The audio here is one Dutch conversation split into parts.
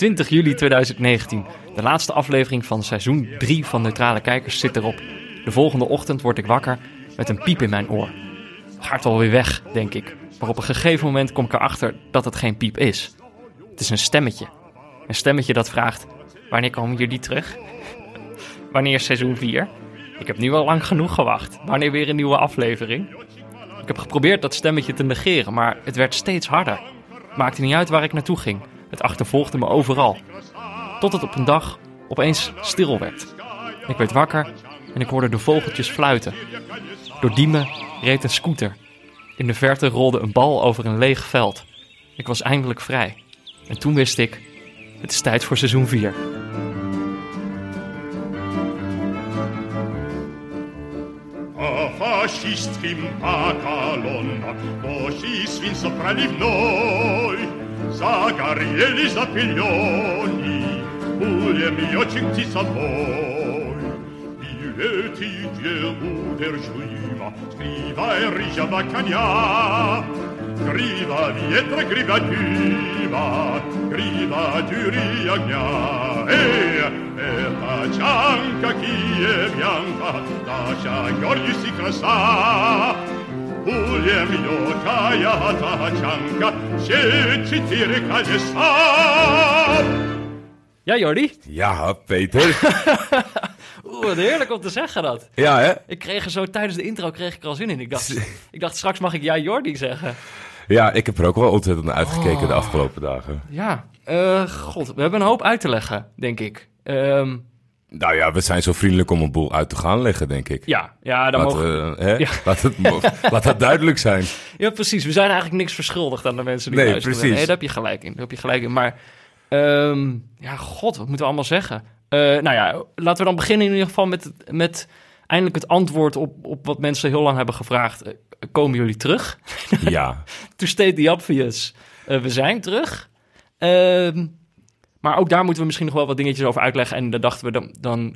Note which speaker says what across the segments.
Speaker 1: 20 juli 2019. De laatste aflevering van seizoen 3 van Neutrale Kijkers zit erop. De volgende ochtend word ik wakker met een piep in mijn oor. Gaat alweer weg, denk ik. Maar op een gegeven moment kom ik erachter dat het geen piep is. Het is een stemmetje. Een stemmetje dat vraagt: Wanneer komen jullie terug? Wanneer seizoen 4? Ik heb nu al lang genoeg gewacht. Wanneer weer een nieuwe aflevering? Ik heb geprobeerd dat stemmetje te negeren, maar het werd steeds harder. Maakte niet uit waar ik naartoe ging. Het achtervolgde me overal. Tot het op een dag opeens stil werd. Ik werd wakker en ik hoorde de vogeltjes fluiten. Door Diemen reed een scooter. In de verte rolde een bal over een leeg veld. Ik was eindelijk vrij. En toen wist ik, het is tijd voor seizoen 4.
Speaker 2: Загорели за пельони Пулеметчик птицевой Билеты неудержимо Скрива рыжего коня. Грива ветра, грива дыма Грива дюри огня. Эй, это чанка киевянка Наша гордость и краса Пулеметная тачанка Все четыре колеса
Speaker 1: Ja, Jordi?
Speaker 3: Ja, Peter.
Speaker 1: Oeh, wat heerlijk om te zeggen dat.
Speaker 3: ja, hè?
Speaker 1: Ik kreeg er zo tijdens de intro kreeg ik er al zin in. Ik dacht, ik dacht straks mag ik ja Jordi zeggen.
Speaker 3: Ja, ik heb er ook wel ontzettend naar uitgekeken de afgelopen dagen.
Speaker 1: Ja, eh, god, we hebben een hoop uit te leggen, denk ik. Ehm,
Speaker 3: nou ja, we zijn zo vriendelijk om een boel uit te gaan leggen, denk ik.
Speaker 1: ja, ja, dan
Speaker 3: Laat,
Speaker 1: mogen...
Speaker 3: hè?
Speaker 1: Ja.
Speaker 3: Laat, het, laat dat duidelijk zijn.
Speaker 1: Ja, precies. We zijn eigenlijk niks verschuldigd aan de mensen die
Speaker 3: Nee,
Speaker 1: luisteren.
Speaker 3: precies.
Speaker 1: Nee, daar heb je gelijk in. Daar heb je gelijk in. Maar, ehm, ja, god, wat moeten we allemaal zeggen? Eh, nou ja, laten we dan beginnen in ieder geval met, met eindelijk het antwoord op, op wat mensen heel lang hebben gevraagd. Eh, komen jullie terug?
Speaker 3: Ja,
Speaker 1: To state the obvious, eh, we zijn terug. Ehm, maar ook daar moeten we misschien nog wel wat dingetjes over uitleggen. En dan dachten we, dan, dan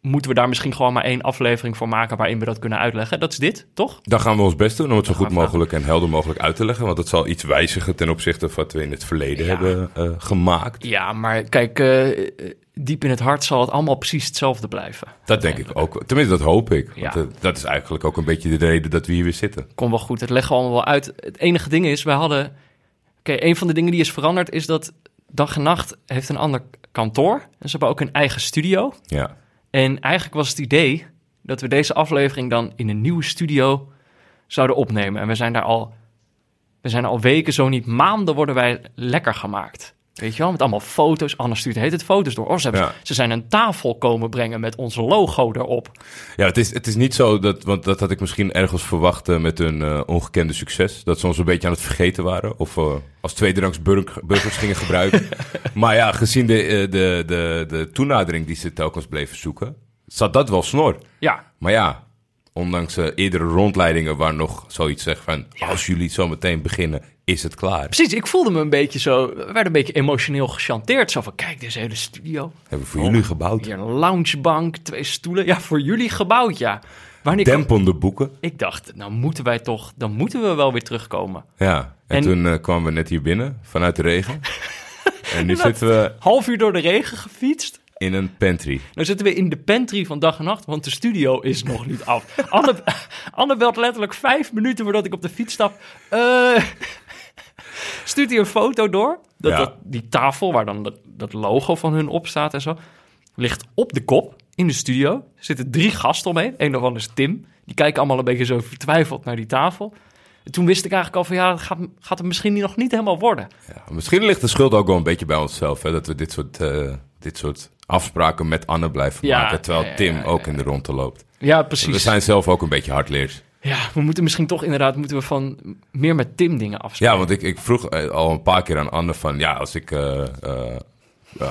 Speaker 1: moeten we daar misschien gewoon maar één aflevering voor maken... waarin we dat kunnen uitleggen. Dat is dit, toch?
Speaker 3: dan gaan we ons best doen om het zo goed
Speaker 1: we
Speaker 3: mogelijk en helder mogelijk uit te leggen. Want het zal iets wijzigen ten opzichte van wat we in het verleden
Speaker 1: Ja.
Speaker 3: hebben eh, gemaakt.
Speaker 1: Ja, maar kijk, eh, diep in het hart zal het allemaal precies hetzelfde blijven.
Speaker 3: Dat denk ik ook. Tenminste, dat hoop ik. Want
Speaker 1: Ja.
Speaker 3: eh, dat is eigenlijk ook een beetje de reden dat we hier weer zitten.
Speaker 1: Kom wel goed, het leggen we allemaal wel uit. Het enige ding is, wij hadden... Oké, een van de dingen die is veranderd is dat Dag en Nacht heeft een ander kantoor. En ze hebben ook een eigen studio.
Speaker 3: Ja.
Speaker 1: En eigenlijk was het idee dat we deze aflevering dan in een nieuwe studio zouden opnemen. En we zijn daar al, we zijn al weken, zo niet maanden, worden wij lekker gemaakt. Weet je wel, met allemaal foto's. Anne stuurt heet het foto's door. Oh, ze, hebben-
Speaker 3: Ja.
Speaker 1: ze zijn een tafel komen brengen met ons logo erop.
Speaker 3: Ja, het is, het is niet zo dat, want dat had ik misschien ergens verwacht eh, met hun eh, ongekende succes. Dat ze ons een beetje aan het vergeten waren. Of eh, als tweederangs burg- burgers gingen gebruiken. maar ja, gezien de, de, de, de toenadering die ze telkens bleven zoeken, zat dat wel snor.
Speaker 1: Ja,
Speaker 3: Maar ja, ondanks eerdere rondleidingen waar nog zoiets zegt van... als jullie zo meteen beginnen, is het klaar.
Speaker 1: precies. Ik voelde me een beetje zo, we werden een beetje emotioneel gechanteerd. Zo van, kijk, deze hele studio.
Speaker 3: Hebben we voor jullie gebouwd.
Speaker 1: Hier een loungebank, twee stoelen. Ja, voor jullie gebouwd, ja. Wanneer
Speaker 3: Dempende boeken.
Speaker 1: Ik dacht, nou moeten wij toch, dan moeten we wel weer terugkomen.
Speaker 3: Ja, en,
Speaker 1: En-
Speaker 3: toen eh, kwamen we net hier binnen vanuit de regen. en nu zitten we
Speaker 1: Half uur door de regen gefietst.
Speaker 3: In een pantry.
Speaker 1: Nou zitten we in de pantry van dag en nacht, want de studio is nog niet af. Anne, Anne belt letterlijk vijf minuten voordat ik op de fiets stap. Eh stuurt hij een foto door. Dat,
Speaker 3: Ja.
Speaker 1: dat, die tafel waar dan dat, dat logo van hun op staat en zo, ligt op de kop in de studio. Er zitten drie gasten omheen. Een daarvan is Tim. Die kijken allemaal een beetje zo vertwijfeld naar die tafel. En toen wist ik eigenlijk al van ja, dat gaat, gaat het misschien nog niet helemaal worden.
Speaker 3: Ja, misschien ligt de schuld ook wel een beetje bij onszelf. Hè, dat we dit soort, eh, dit soort afspraken met Anne blijven
Speaker 1: Ja,
Speaker 3: maken. Terwijl
Speaker 1: ja,
Speaker 3: Tim ook in de ronde loopt.
Speaker 1: Ja, precies.
Speaker 3: We zijn zelf ook een beetje hardleers.
Speaker 1: Ja, we moeten misschien toch inderdaad moeten we van meer met Tim dingen afspreken.
Speaker 3: Ja, want ik, ik vroeg eh, al een paar keer aan Anne van... Ja, als ik eh, eh,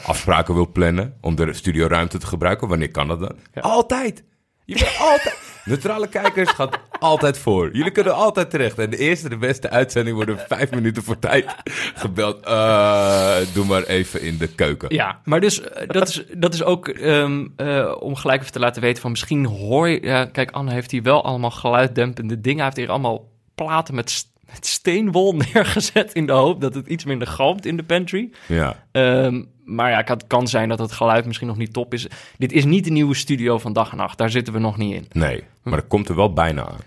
Speaker 3: afspraken wil plannen om de studioruimte te gebruiken, wanneer kan dat dan? Altijd! Je bent altijd... Neutrale kijkers gaat altijd voor. Jullie kunnen altijd terecht. En de eerste, de beste uitzending worden vijf minuten voor tijd gebeld. Eh, doe maar even in de keuken.
Speaker 1: Ja, maar dus eh, dat is, dat is ook ehm, eh, om gelijk even te laten weten van misschien hoor je... Kijk, Anne heeft hier wel allemaal geluiddempende dingen. Hij heeft hier allemaal platen met, met steenwol neergezet in de hoop dat het iets minder galmt in de pantry.
Speaker 3: Ja.
Speaker 1: Ehm, maar ja, het kan, zijn dat het geluid misschien nog niet top is. Dit is niet de nieuwe studio van dag en nacht. Daar zitten we nog niet in.
Speaker 3: Nee, maar dat komt er wel bijna aan.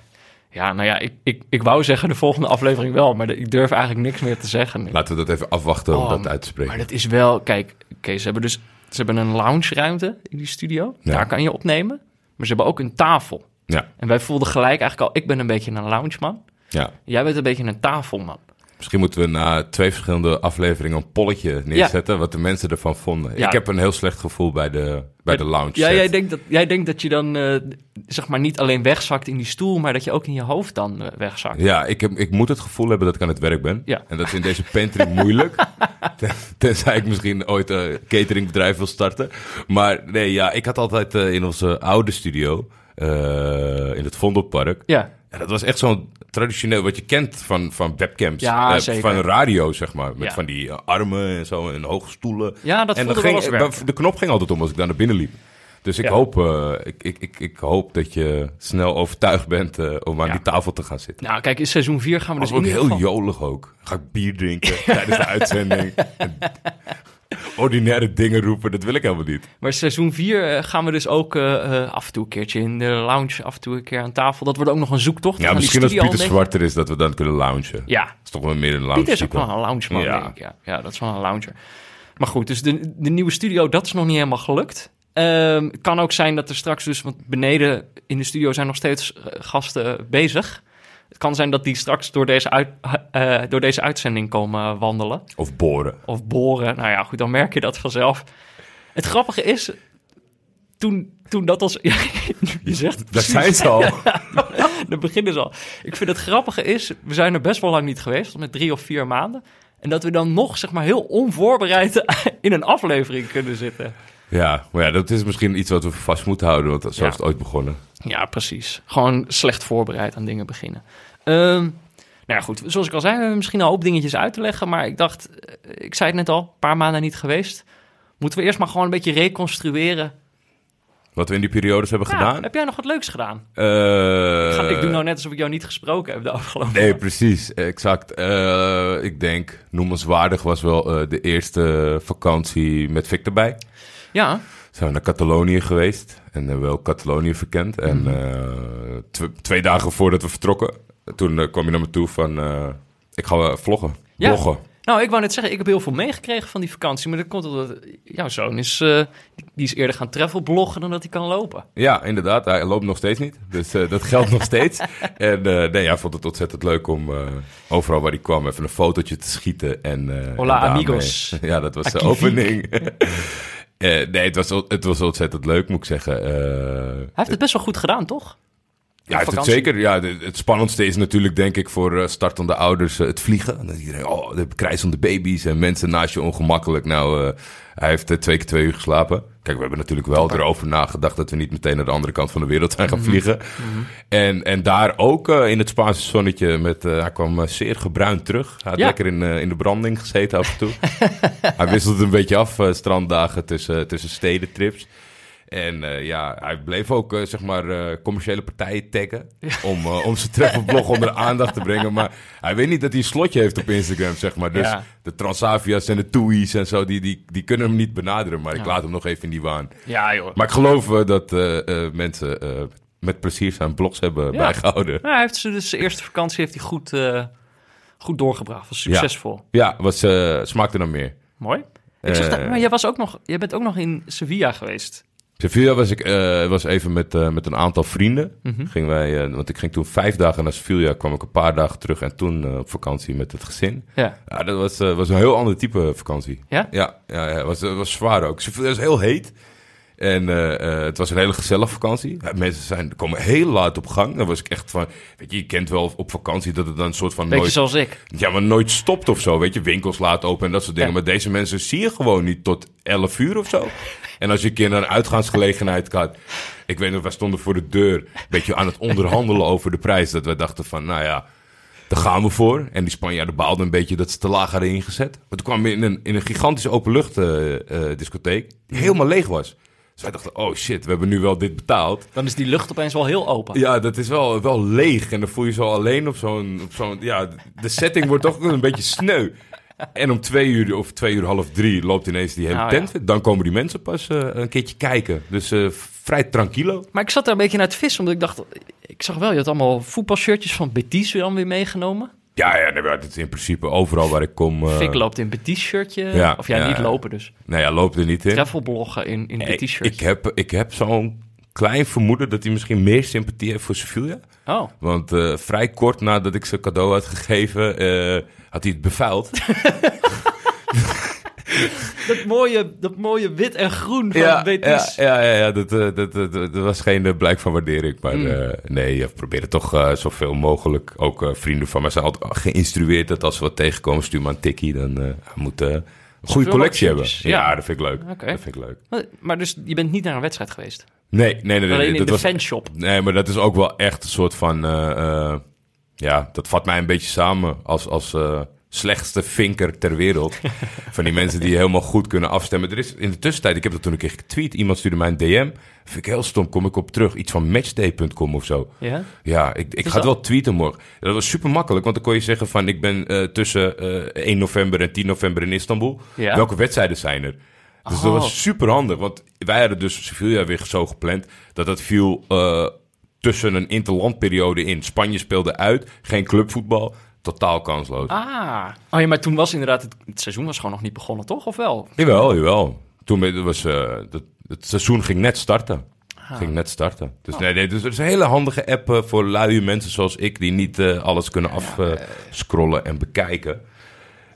Speaker 1: Ja, nou ja, ik, ik, ik wou zeggen de volgende aflevering wel, maar ik durf eigenlijk niks meer te zeggen.
Speaker 3: Laten we dat even afwachten om
Speaker 1: Oh,
Speaker 3: dat uit te spreken.
Speaker 1: Maar dat is wel, kijk, oké, ze hebben dus ze hebben een lounge-ruimte in die studio.
Speaker 3: Ja.
Speaker 1: Daar kan je opnemen. Maar ze hebben ook een tafel.
Speaker 3: Ja,
Speaker 1: En wij voelden gelijk eigenlijk al, ik ben een beetje een loungeman.
Speaker 3: Ja.
Speaker 1: Jij bent een beetje een tafelman.
Speaker 3: Misschien moeten we na twee verschillende afleveringen een polletje neerzetten... wat de mensen ervan vonden.
Speaker 1: Ja.
Speaker 3: Ik heb een heel slecht gevoel bij de, bij de lounge
Speaker 1: Ja,
Speaker 3: set.
Speaker 1: jij denkt, dat, jij denkt dat je dan eh, zeg maar niet alleen wegzakt in die stoel, maar dat je ook in je hoofd dan eh, wegzakt.
Speaker 3: Ja, ik, heb, ik moet het gevoel hebben dat ik aan het werk ben.
Speaker 1: Ja.
Speaker 3: En dat is in deze pantry moeilijk. Ten- Tenzij ik misschien ooit een cateringbedrijf wil starten. Maar nee, ja, ik had altijd eh, in onze oude studio, eh, in het Vondelpark...
Speaker 1: Ja,
Speaker 3: Ja, dat was echt zo'n traditioneel, wat je kent van, van webcams.
Speaker 1: Ja,
Speaker 3: Eh. Van radio, zeg maar. Met
Speaker 1: Ja.
Speaker 3: van die eh, armen en zo en hoge stoelen.
Speaker 1: ja dat
Speaker 3: en
Speaker 1: wel
Speaker 3: ging, de knop ging altijd om als ik daar naar binnen liep. Dus ik,
Speaker 1: Ja.
Speaker 3: hoop, eh, ik, ik, ik, ik hoop dat je snel overtuigd bent om aan
Speaker 1: Ja.
Speaker 3: die tafel te gaan zitten.
Speaker 1: Nou, kijk, in seizoen 4 gaan we dus
Speaker 3: ook heel
Speaker 1: geval...
Speaker 3: jolig ook. Ga ik bier drinken tijdens de uitzending. En ordinaire dingen roepen, dat wil ik helemaal niet.
Speaker 1: Maar seizoen 4 gaan we dus ook eh, eh, af en toe een keertje in de lounge, af en toe een keer aan tafel. Dat wordt ook nog een zoektocht.
Speaker 3: Ja, misschien als Pieter
Speaker 1: ontdekken.
Speaker 3: Zwart er is, dat we dan kunnen loungen. Dat
Speaker 1: Ja,
Speaker 3: is toch wel meer een lounge
Speaker 1: Pieter is ook wel een loungeman,
Speaker 3: Ja.
Speaker 1: denk ik. Ja. ja, dat is wel een lounger. Maar goed, dus de, de nieuwe studio, dat is nog niet helemaal gelukt. Ehm, het kan ook zijn dat er straks dus, want beneden in de studio zijn nog steeds eh, gasten bezig. Het kan zijn dat die straks door deze, uit, eh, door deze uitzending komen wandelen.
Speaker 3: Of boren.
Speaker 1: Of boren. Nou ja, goed, dan merk je dat vanzelf. Het grappige is, toen, toen dat als... Je zegt het
Speaker 3: Daar zijn ze al.
Speaker 1: Dan beginnen ze al. Ik vind het grappige is, we zijn er best wel lang niet geweest, met drie of vier maanden. En dat we dan nog, zeg maar, heel onvoorbereid in een aflevering kunnen zitten.
Speaker 3: Ja, maar ja, dat is misschien iets wat we vast moeten houden, want zo
Speaker 1: Ja.
Speaker 3: is het ooit begonnen.
Speaker 1: Ja, precies. Gewoon slecht voorbereid aan dingen beginnen. Ehm, nou ja, goed. Zoals ik al zei, we hebben misschien een hoop dingetjes uit te leggen. Maar ik dacht, eh, ik zei het net al, een paar maanden niet geweest. Moeten we eerst maar gewoon een beetje reconstrueren.
Speaker 3: Wat we in die periodes hebben
Speaker 1: Ja,
Speaker 3: gedaan.
Speaker 1: heb jij nog wat leuks gedaan?
Speaker 3: Eh,
Speaker 1: Ik, ga- ik doe nou net alsof ik jou niet gesproken heb de afgelopen
Speaker 3: Nee, precies. Exact. Eh, ik denk, noemenswaardig was wel de eerste vakantie met Vic erbij.
Speaker 1: Ja,
Speaker 3: Zijn we naar Catalonië geweest en hebben wel Catalonië verkend. En
Speaker 1: Mhm.
Speaker 3: eh, tw- twee dagen voordat we vertrokken, toen eh, kwam je naar me toe van, eh, ik ga eh, vloggen.
Speaker 1: Ja.
Speaker 3: Bloggen.
Speaker 1: Nou, ik wou net zeggen, ik heb heel veel meegekregen van die vakantie. Maar dat komt omdat jouw zoon is, eh, die is eerder gaan travelbloggen dan dat hij kan lopen.
Speaker 3: Ja, inderdaad. Hij loopt nog steeds niet. Dus eh, dat geldt nog steeds. En eh, nee, hij vond het ontzettend leuk om eh, overal waar hij kwam even een fotootje te schieten. En, eh,
Speaker 1: Hola,
Speaker 3: en
Speaker 1: amigos.
Speaker 3: Ja, dat was de opening. Eh, nee, het was, het was ontzettend leuk, moet ik zeggen. Eh,
Speaker 1: Hij heeft het best wel goed gedaan, toch?
Speaker 3: Ja, het zeker. Ja, het spannendste is natuurlijk, denk ik, voor eh, startende ouders eh, het vliegen. En dan iedereen, oh, de krijzende baby's en mensen naast je ongemakkelijk. Nou, eh, hij heeft twee keer twee uur geslapen. Kijk, we hebben natuurlijk wel erover nagedacht dat we niet meteen naar de andere kant van de wereld zijn gaan
Speaker 1: Mhm.
Speaker 3: vliegen. En, en daar ook in het Spaanse zonnetje, met, hij kwam zeer gebruind terug. Hij had
Speaker 1: Ja.
Speaker 3: lekker in, in de branding gezeten af en toe. hij wisselt een beetje af, stranddagen tussen, tussen stedentrips. En eh, ja, hij bleef ook eh, zeg maar eh, commerciële partijen taggen om, om zijn travelblog onder de aandacht te brengen. Maar hij weet niet dat hij een slotje heeft op Instagram, zeg maar. Dus
Speaker 1: Ja.
Speaker 3: de Transavia's en de Toei's en zo, die, die, die kunnen hem niet benaderen. Maar ik laat hem nog even in die waan.
Speaker 1: Ja, joh.
Speaker 3: Maar ik geloof dat mensen met plezier zijn blogs hebben bijgehouden.
Speaker 1: Hij heeft ze dus de eerste vakantie heeft hij goed, goed doorgebracht. Was succesvol.
Speaker 3: Ja, was, smaakte dan meer.
Speaker 1: Mooi. Ik zag dat, maar jij, was ook nog, jij bent ook nog in Sevilla geweest.
Speaker 3: Sevilla was ik eh, was even met, eh, met een aantal vrienden. Gingen wij, eh, want ik ging toen vijf dagen naar Sevilla, kwam ik een paar dagen terug en toen op vakantie met het gezin.
Speaker 1: Ja.
Speaker 3: Ja, dat was, was een heel ander type vakantie.
Speaker 1: Ja?
Speaker 3: Ja, ja, ja was, was zwaar ook. Sevilla is heel heet. En eh, eh, het was een hele gezellige vakantie. Mensen zijn, komen heel laat op gang. Dan was ik echt van, weet je, je kent wel op vakantie dat het dan een soort van
Speaker 1: Beetje
Speaker 3: nooit,
Speaker 1: zoals ik.
Speaker 3: ja, maar nooit stopt of zo. Weet je, winkels laten open en dat soort dingen.
Speaker 1: Ja.
Speaker 3: Maar deze mensen zie je gewoon niet tot 11 uur of zo. En als je een keer naar een uitgaansgelegenheid gaat. Ik weet nog, wij stonden voor de deur. Een beetje aan het onderhandelen over de prijs. Dat we dachten van, nou ja, daar gaan we voor. En die Spanjaarden baalden een beetje dat ze te laag hadden ingezet. Maar toen kwamen we in een, in een gigantische openlucht eh, discotheek. Die helemaal leeg was. Dus wij dachten, oh shit, we hebben nu wel dit betaald.
Speaker 1: Dan is die lucht opeens wel heel open.
Speaker 3: Ja, dat is wel, wel leeg. En dan voel je zo alleen op zo'n... op zo'n ja, de setting wordt toch een beetje sneu. En om twee uur of twee uur half drie loopt ineens die hele
Speaker 1: Nou,
Speaker 3: tent. Dan komen die mensen pas eh, een keertje kijken. Dus eh, vrij tranquilo.
Speaker 1: Maar ik zat daar een beetje naar het vissen, omdat ik dacht... Ik zag wel, je had allemaal voetbalshirtjes van Betis weer weer meegenomen.
Speaker 3: Ja, ja nee, het is in principe overal waar ik kom... eh,
Speaker 1: Fik loopt in Betis shirtje.
Speaker 3: ja,
Speaker 1: of ja,
Speaker 3: ja,
Speaker 1: niet lopen dus.
Speaker 3: Nou ja, loopt er niet in.
Speaker 1: Travelbloggen in, in Betis
Speaker 3: ik, heb, ik heb zo'n klein vermoeden dat hij misschien meer sympathie heeft voor Sevilla.
Speaker 1: Oh,
Speaker 3: Want eh, vrij kort nadat ik zijn cadeau had gegeven, eh, had hij het bevuild.
Speaker 1: dat mooie, dat mooie wit en groen van
Speaker 3: ja,
Speaker 1: Betis.
Speaker 3: ja, ja, ja, ja, dat, eh, dat, dat, dat, dat was geen eh, blijk van waardering. Maar
Speaker 1: Mm.
Speaker 3: eh, nee, je probeert toch eh, zoveel mogelijk. Ook eh, vrienden van mij zijn altijd geïnstrueerd dat als we wat tegenkomen, stuur maar een tikkie. Dan eh moet eh, een goede collectie hebben. Ja,
Speaker 1: ja.
Speaker 3: dat vind ik leuk. Dat vind ik leuk.
Speaker 1: Maar- Maar dus je bent niet naar een wedstrijd geweest?
Speaker 3: Nee, nee, nee. nee,
Speaker 1: Alleen in
Speaker 3: dat
Speaker 1: de
Speaker 3: was,
Speaker 1: fanshop?
Speaker 3: Nee, maar dat is ook wel echt een soort van... eh, eh, ja, dat vat mij een beetje samen als, als eh, slechtste vinker ter wereld. van die mensen die helemaal goed kunnen afstemmen. Er is in de tussentijd, ik heb dat toen een keer getweet. Iemand stuurde mij een DM. Vind ik heel stom, kom ik op terug. Iets van matchday.com of zo.
Speaker 1: Ja?
Speaker 3: Ja, ik, ik ga het wel tweeten morgen. Dat was super makkelijk, want dan kon je zeggen van... ik ben eh, tussen eh 1 november en 10 november in Istanbul.
Speaker 1: Ja.
Speaker 3: Welke wedstrijden zijn er? Dus dat
Speaker 1: Oh.
Speaker 3: was super handig, want wij hadden dus Sevilla weer zo gepland... dat dat viel eh, tussen een interlandperiode in. Spanje speelde uit, geen clubvoetbal, totaal kansloos.
Speaker 1: Ah. Oh ja, maar toen was inderdaad... Het, het seizoen was gewoon nog niet begonnen, toch? Of wel?
Speaker 3: Jawel, jawel. Toen was, eh, dat, het seizoen ging net starten.
Speaker 1: Ah.
Speaker 3: Ging net starten. Dus nee, nee, dus het is een hele handige app eh, voor luie mensen zoals ik... die niet eh, alles kunnen afscrollen en bekijken.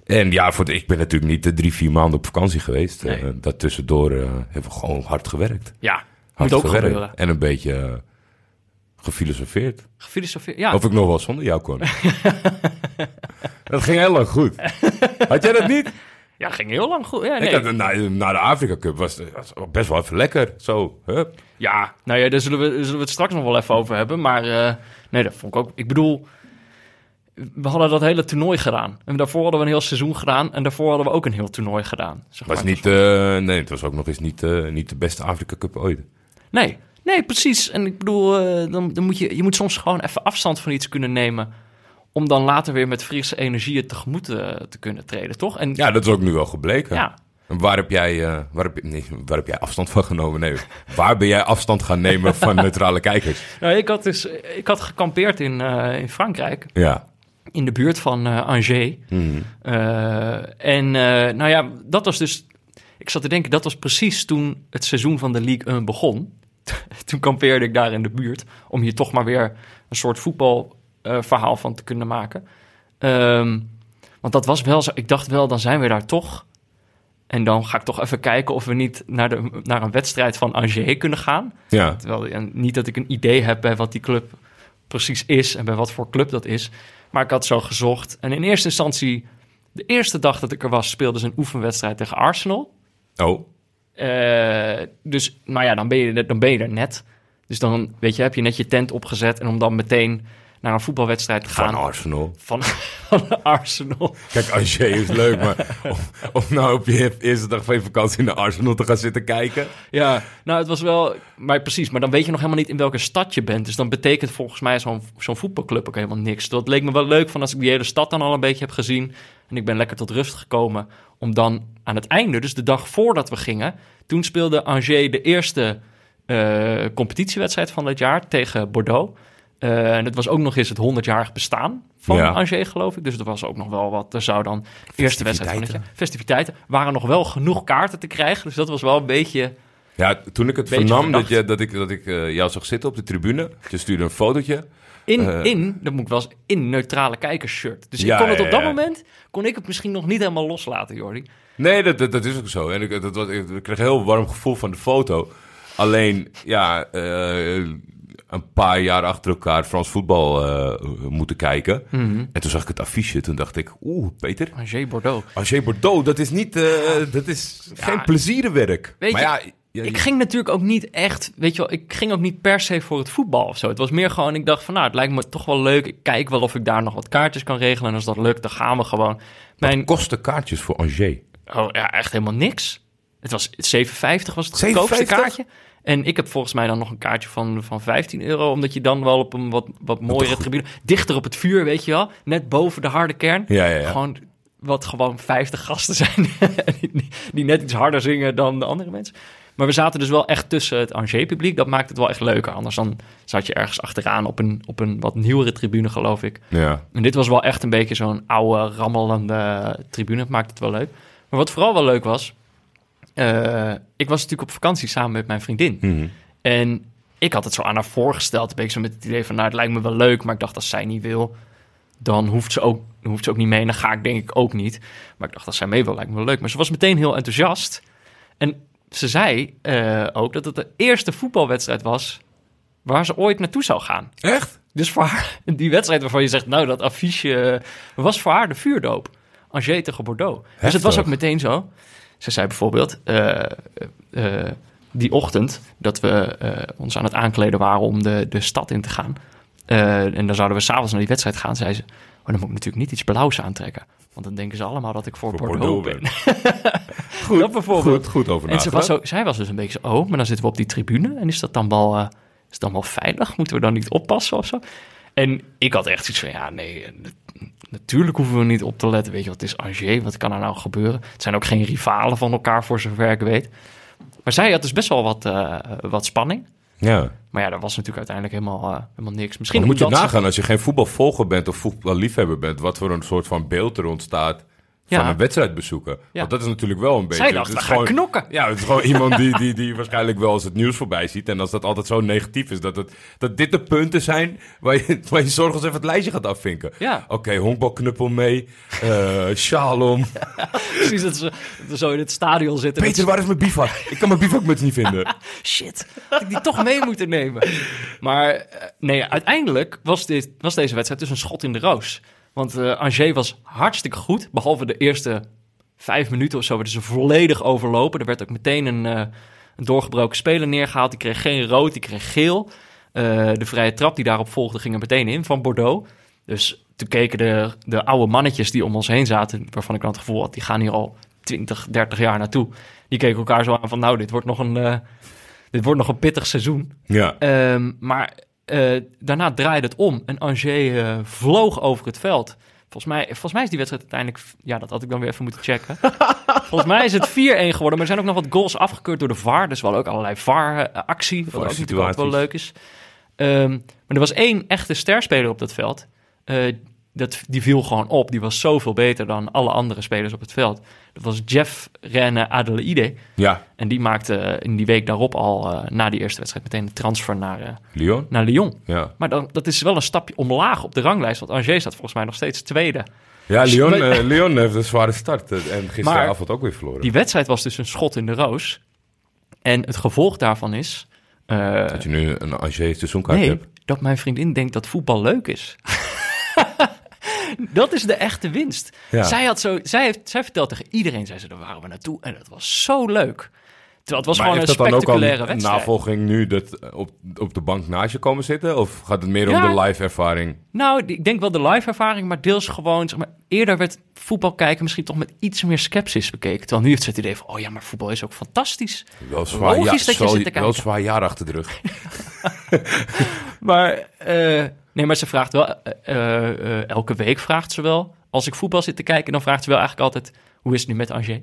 Speaker 3: En ja, voor de, ik ben natuurlijk niet eh, drie, vier maanden op vakantie geweest.
Speaker 1: Nee.
Speaker 3: Eh, daartussendoor eh, hebben we gewoon hard gewerkt.
Speaker 1: Ja,
Speaker 3: Hard
Speaker 1: moet ook
Speaker 3: gewerkt.
Speaker 1: gebeuren.
Speaker 3: En een beetje eh, gefilosofeerd.
Speaker 1: Gefilosofeerd. Ja,
Speaker 3: Of ik nog wel zonder jou kon. dat ging heel lang goed. Had jij dat niet?
Speaker 1: ja, ging heel lang goed. Ja, nee.
Speaker 3: Ik had, na, na de Afrika Cup was het best wel even lekker. Zo, hup.
Speaker 1: ja nou ja, daar zullen, we, zullen we het straks nog wel even over hebben. Maar eh, nee, dat vond ik ook... Ik bedoel, we hadden dat hele toernooi gedaan. En daarvoor hadden we een heel seizoen gedaan. En daarvoor hadden we ook een heel toernooi gedaan. Zeg
Speaker 3: Was niet, eh, nee, het was ook nog eens niet, eh, niet de beste Afrika Cup ooit.
Speaker 1: Nee, nee, precies. En ik bedoel, eh, dan, dan moet je, je moet soms gewoon even afstand van iets kunnen nemen. Om dan later weer met frisse energieën tegemoet eh, te kunnen treden, toch? En
Speaker 3: Ja, dat is ook nu wel gebleken.
Speaker 1: ja,
Speaker 3: En waar heb jij, eh, waar heb je, nee, waar heb jij afstand van genomen? Nee, waar ben jij afstand gaan nemen van neutrale kijkers?
Speaker 1: nou, ik, had dus, ik had gekampeerd in, in Frankrijk,
Speaker 3: Ja.
Speaker 1: in de buurt van eh, Angers.
Speaker 3: Mhm.
Speaker 1: En nou ja, dat was dus. Ik zat te denken, dat was precies toen het seizoen van de League 1 begon. toen kampeerde ik daar in de buurt. Om hier toch maar weer een soort voetbalverhaal van te kunnen maken. Ehm, want dat was wel zo. Ik dacht wel, dan zijn we daar toch. En dan ga ik toch even kijken of we niet naar, de, naar een wedstrijd van Angers kunnen gaan.
Speaker 3: Ja.
Speaker 1: Terwijl en niet dat ik een idee heb bij wat die club precies is en bij wat voor club dat is. Maar ik had zo gezocht. En in eerste instantie, de eerste dag dat ik er was, speelden ze een oefenwedstrijd tegen Arsenal.
Speaker 3: Oh,
Speaker 1: Eh, dus, nou ja, dan ben, je, er- dan ben je er net. Dus dan, weet je, heb je net je tent opgezet. En om dan meteen naar een voetbalwedstrijd te gaan
Speaker 3: van Arsenal.
Speaker 1: van, van Arsenal.
Speaker 3: Kijk, Angers is leuk, maar om, om nou op je eerste dag van je vakantie naar Arsenal te gaan zitten kijken.
Speaker 1: Ja, nou, het was wel... Maar precies, maar dan weet je nog helemaal niet in welke stad je bent. Dus dan betekent volgens mij zo'n zo'n voetbalclub ook helemaal niks. Dat leek me wel leuk van als ik die hele stad dan al een beetje heb gezien... en ik ben lekker tot rust gekomen... om dan aan het einde, dus de dag voordat we gingen... toen speelde Angers de eerste eh, competitiewedstrijd van dit jaar tegen Bordeaux... Eh, en het was ook nog eens het 100-jarig bestaan van
Speaker 3: Ja.
Speaker 1: Angers, geloof ik. Dus er was ook nog wel wat. Er zou dan eerste wedstrijd van het
Speaker 3: Festiviteiten.
Speaker 1: Waren nog wel genoeg kaarten te krijgen. Dus dat was wel een beetje.
Speaker 3: Ja, toen ik het vernam
Speaker 1: verdacht.
Speaker 3: dat, je, dat ik, dat ik eh, jou zag zitten op de tribune, je stuurde een fotootje.
Speaker 1: In,
Speaker 3: Eh.
Speaker 1: in, dat moet ik wel eens, in neutrale kijkersshirt. Dus
Speaker 3: Ja,
Speaker 1: ik kon het
Speaker 3: ja,
Speaker 1: op dat
Speaker 3: ja.
Speaker 1: moment, kon ik het misschien nog niet helemaal loslaten, Jordi.
Speaker 3: Nee, dat, dat, dat is ook zo. En ik, dat, was, ik kreeg een heel warm gevoel van de foto. Alleen, ja, eh, een paar jaar achter elkaar Frans voetbal eh, moeten kijken.
Speaker 1: Mhm.
Speaker 3: En toen zag ik het affiche. Toen dacht ik, oeh, Peter.
Speaker 1: Angers Bordeaux.
Speaker 3: Angers Bordeaux, dat is niet, eh, dat is geen plezierenwerk. Maar
Speaker 1: je,
Speaker 3: ja, ja,
Speaker 1: Ik ging natuurlijk ook niet echt, weet je wel, ik ging ook niet per se voor het voetbal of zo. Het was meer gewoon, ik dacht van nou, het lijkt me toch wel leuk. Ik kijk wel of ik daar nog wat kaartjes kan regelen. En als dat lukt, dan gaan we gewoon. Mijn,
Speaker 3: kosten kaartjes voor Angers.
Speaker 1: oh ja, echt helemaal niks. Het was 7,50 was het goedkoopste
Speaker 3: 7,50?
Speaker 1: kaartje. En ik heb volgens mij dan nog een kaartje van, van 15 euro. Omdat je dan wel op een wat, wat mooiere tribune... Dichter op het vuur, weet je wel. Net boven de harde kern.
Speaker 3: Ja, ja, ja.
Speaker 1: Gewoon wat gewoon 50 gasten zijn. die, die net iets harder zingen dan de andere mensen. Maar we zaten dus wel echt tussen het Angers-publiek. Dat maakt het wel echt leuker. Anders dan zat je ergens achteraan op een, op een wat nieuwere tribune, geloof ik.
Speaker 3: Ja.
Speaker 1: En dit was wel echt een beetje zo'n oude, rammelende tribune. Het maakte het wel leuk. Maar wat vooral wel leuk was... eh, ik was natuurlijk op vakantie samen met mijn vriendin.
Speaker 3: Mhm.
Speaker 1: En ik had het zo aan haar voorgesteld. Een beetje zo met het idee van, nou, het lijkt me wel leuk. Maar ik dacht, als zij niet wil, dan hoeft ze ook, hoeft ze ook niet mee. En dan ga ik denk ik ook niet. Maar ik dacht, als zij mee wil, lijkt me wel leuk. Maar ze was meteen heel enthousiast. En ze zei eh, ook dat het de eerste voetbalwedstrijd was... waar ze ooit naartoe zou gaan.
Speaker 3: Echt?
Speaker 1: Dus voor haar, die wedstrijd waarvan je zegt, nou, dat affiche eh, was voor haar de vuurdoop. Angers tegen Bordeaux. Dus het was ook meteen zo. Ze zei bijvoorbeeld, eh, die ochtend dat we ons aan het aankleden waren om de, de stad in te gaan. en dan zouden we s'avonds naar die wedstrijd gaan, zei ze, oh, dan moet ik natuurlijk niet iets blauws aantrekken. Want dan denken ze allemaal dat ik voor,
Speaker 3: Voor
Speaker 1: Bordeaux,
Speaker 3: Bordeaux
Speaker 1: ben. goed, dat bijvoorbeeld.
Speaker 3: Goed, goed over
Speaker 1: En ze was zo, zij was dus een beetje zo, oh, maar dan zitten we op die tribune. En is dat dan wel, eh, is het dan wel veilig? Moeten we dan niet oppassen of zo? En ik had echt iets van, ja, nee, nat- natuurlijk hoeven we niet op te letten. Weet je, wat is Angers? Wat kan er nou gebeuren? Het zijn ook geen rivalen van elkaar, voor zover ik weet. Maar zij had dus best wel wat, eh, wat spanning.
Speaker 3: Ja.
Speaker 1: Maar ja, dat was natuurlijk uiteindelijk helemaal, eh, helemaal niks. Misschien
Speaker 3: moet je
Speaker 1: ze-
Speaker 3: nagaan, als je geen voetbalvolger bent of voetballiefhebber bent, wat voor een soort van beeld er ontstaat van
Speaker 1: Ja.
Speaker 3: een wedstrijd bezoeken.
Speaker 1: Ja.
Speaker 3: Want dat is natuurlijk wel een beetje...
Speaker 1: Zij dacht,
Speaker 3: het
Speaker 1: we
Speaker 3: is
Speaker 1: gaan
Speaker 3: gewoon-
Speaker 1: knokken.
Speaker 3: Ja, het is gewoon iemand die, die, die waarschijnlijk wel eens het nieuws voorbij ziet. En als dat altijd zo negatief is, dat, het, dat dit de punten zijn waar je, waar je zorgens even het lijstje gaat afvinken.
Speaker 1: Ja.
Speaker 3: Oké, honkbalknuppel mee, eh shalom.
Speaker 1: Precies dat ze, zo in het stadion zitten.
Speaker 3: Peter, waar is mijn bivak? Ik kan mijn bivakmuts niet vinden.
Speaker 1: shit, had ik die toch mee moeten nemen. Maar eh, nee, uiteindelijk was, dit, was deze wedstrijd dus een schot in de roos. Want eh Angers was hartstikke goed, behalve de eerste vijf minuten of zo werden ze volledig overlopen. Er werd ook meteen een, eh, een doorgebroken speler neergehaald. Die kreeg geen rood, die kreeg geel. Eh, de vrije trap die daarop volgde ging er meteen in van Bordeaux. Dus toen keken de, de oude mannetjes die om ons heen zaten, waarvan ik dan het gevoel had, die gaan hier al 20, 30 jaar naartoe. Die keken elkaar zo aan van, nou, dit wordt nog een, dit wordt nog een pittig seizoen.
Speaker 3: Ja.
Speaker 1: Ehm, maar eh, daarna draaide het om en Angers eh, vloog over het veld. Volgens mij, volgens mij is die wedstrijd uiteindelijk... Ja, dat had ik dan weer even moeten checken. volgens mij is het 4-1 geworden. Maar er zijn ook nog wat goals afgekeurd door de VAR. Dus wel ook allerlei VAR-actie. Wat ook natuurlijk wel leuk is. Ehm, maar er was één echte sterspeler op dat veld. Eh, dat, die viel gewoon op. Die was zoveel beter dan alle andere spelers op het veld. Dat was Jeff Renne Adelaide.
Speaker 3: Ja,
Speaker 1: En die maakte eh, in die week daarop al, eh, na die eerste wedstrijd, meteen een transfer naar, eh,
Speaker 3: Lyon.
Speaker 1: naar Lyon.
Speaker 3: Ja,
Speaker 1: Maar dan, dat is wel een stapje omlaag op de ranglijst. Want Angers staat volgens mij nog steeds tweede.
Speaker 3: ja Lyon,
Speaker 1: Maar-
Speaker 3: eh, Lyon heeft een zware start. En gisteravond ook weer verloren.
Speaker 1: Die wedstrijd was dus een schot in de roos. En het gevolg daarvan is...
Speaker 3: Dat je nu een Angers seizoenkaart
Speaker 1: nee,
Speaker 3: hebt.
Speaker 1: dat mijn vriendin denkt dat voetbal leuk is. dat is de echte winst.
Speaker 3: Ja.
Speaker 1: Zij, had zo, zij, heeft, zij vertelt tegen iedereen, zei ze, daar waren we naartoe. En het was zo leuk. Terwijl het was
Speaker 3: Maar
Speaker 1: gewoon een
Speaker 3: dat dan ook
Speaker 1: spectaculaire
Speaker 3: al
Speaker 1: wedstrijd.
Speaker 3: navolging nu dat op, op de bank naast je komen zitten? Of gaat het meer
Speaker 1: Ja.
Speaker 3: om de live ervaring?
Speaker 1: Nou, ik denk wel de live ervaring, maar deels gewoon, zeg maar, eerder werd voetbal kijken misschien toch met iets meer sceptisch bekeken. Terwijl nu heeft ze het idee van, oh ja, maar voetbal is ook fantastisch.
Speaker 3: Wel zwaar,
Speaker 1: Logisch dat je zit te kijken.
Speaker 3: wel zwaar jaar achter de rug.
Speaker 1: Maar, eh, nee, maar ze vraagt wel, eh, eh, eh, elke week vraagt ze wel, als ik voetbal zit te kijken, dan vraagt ze wel eigenlijk altijd, hoe is het nu met Angers?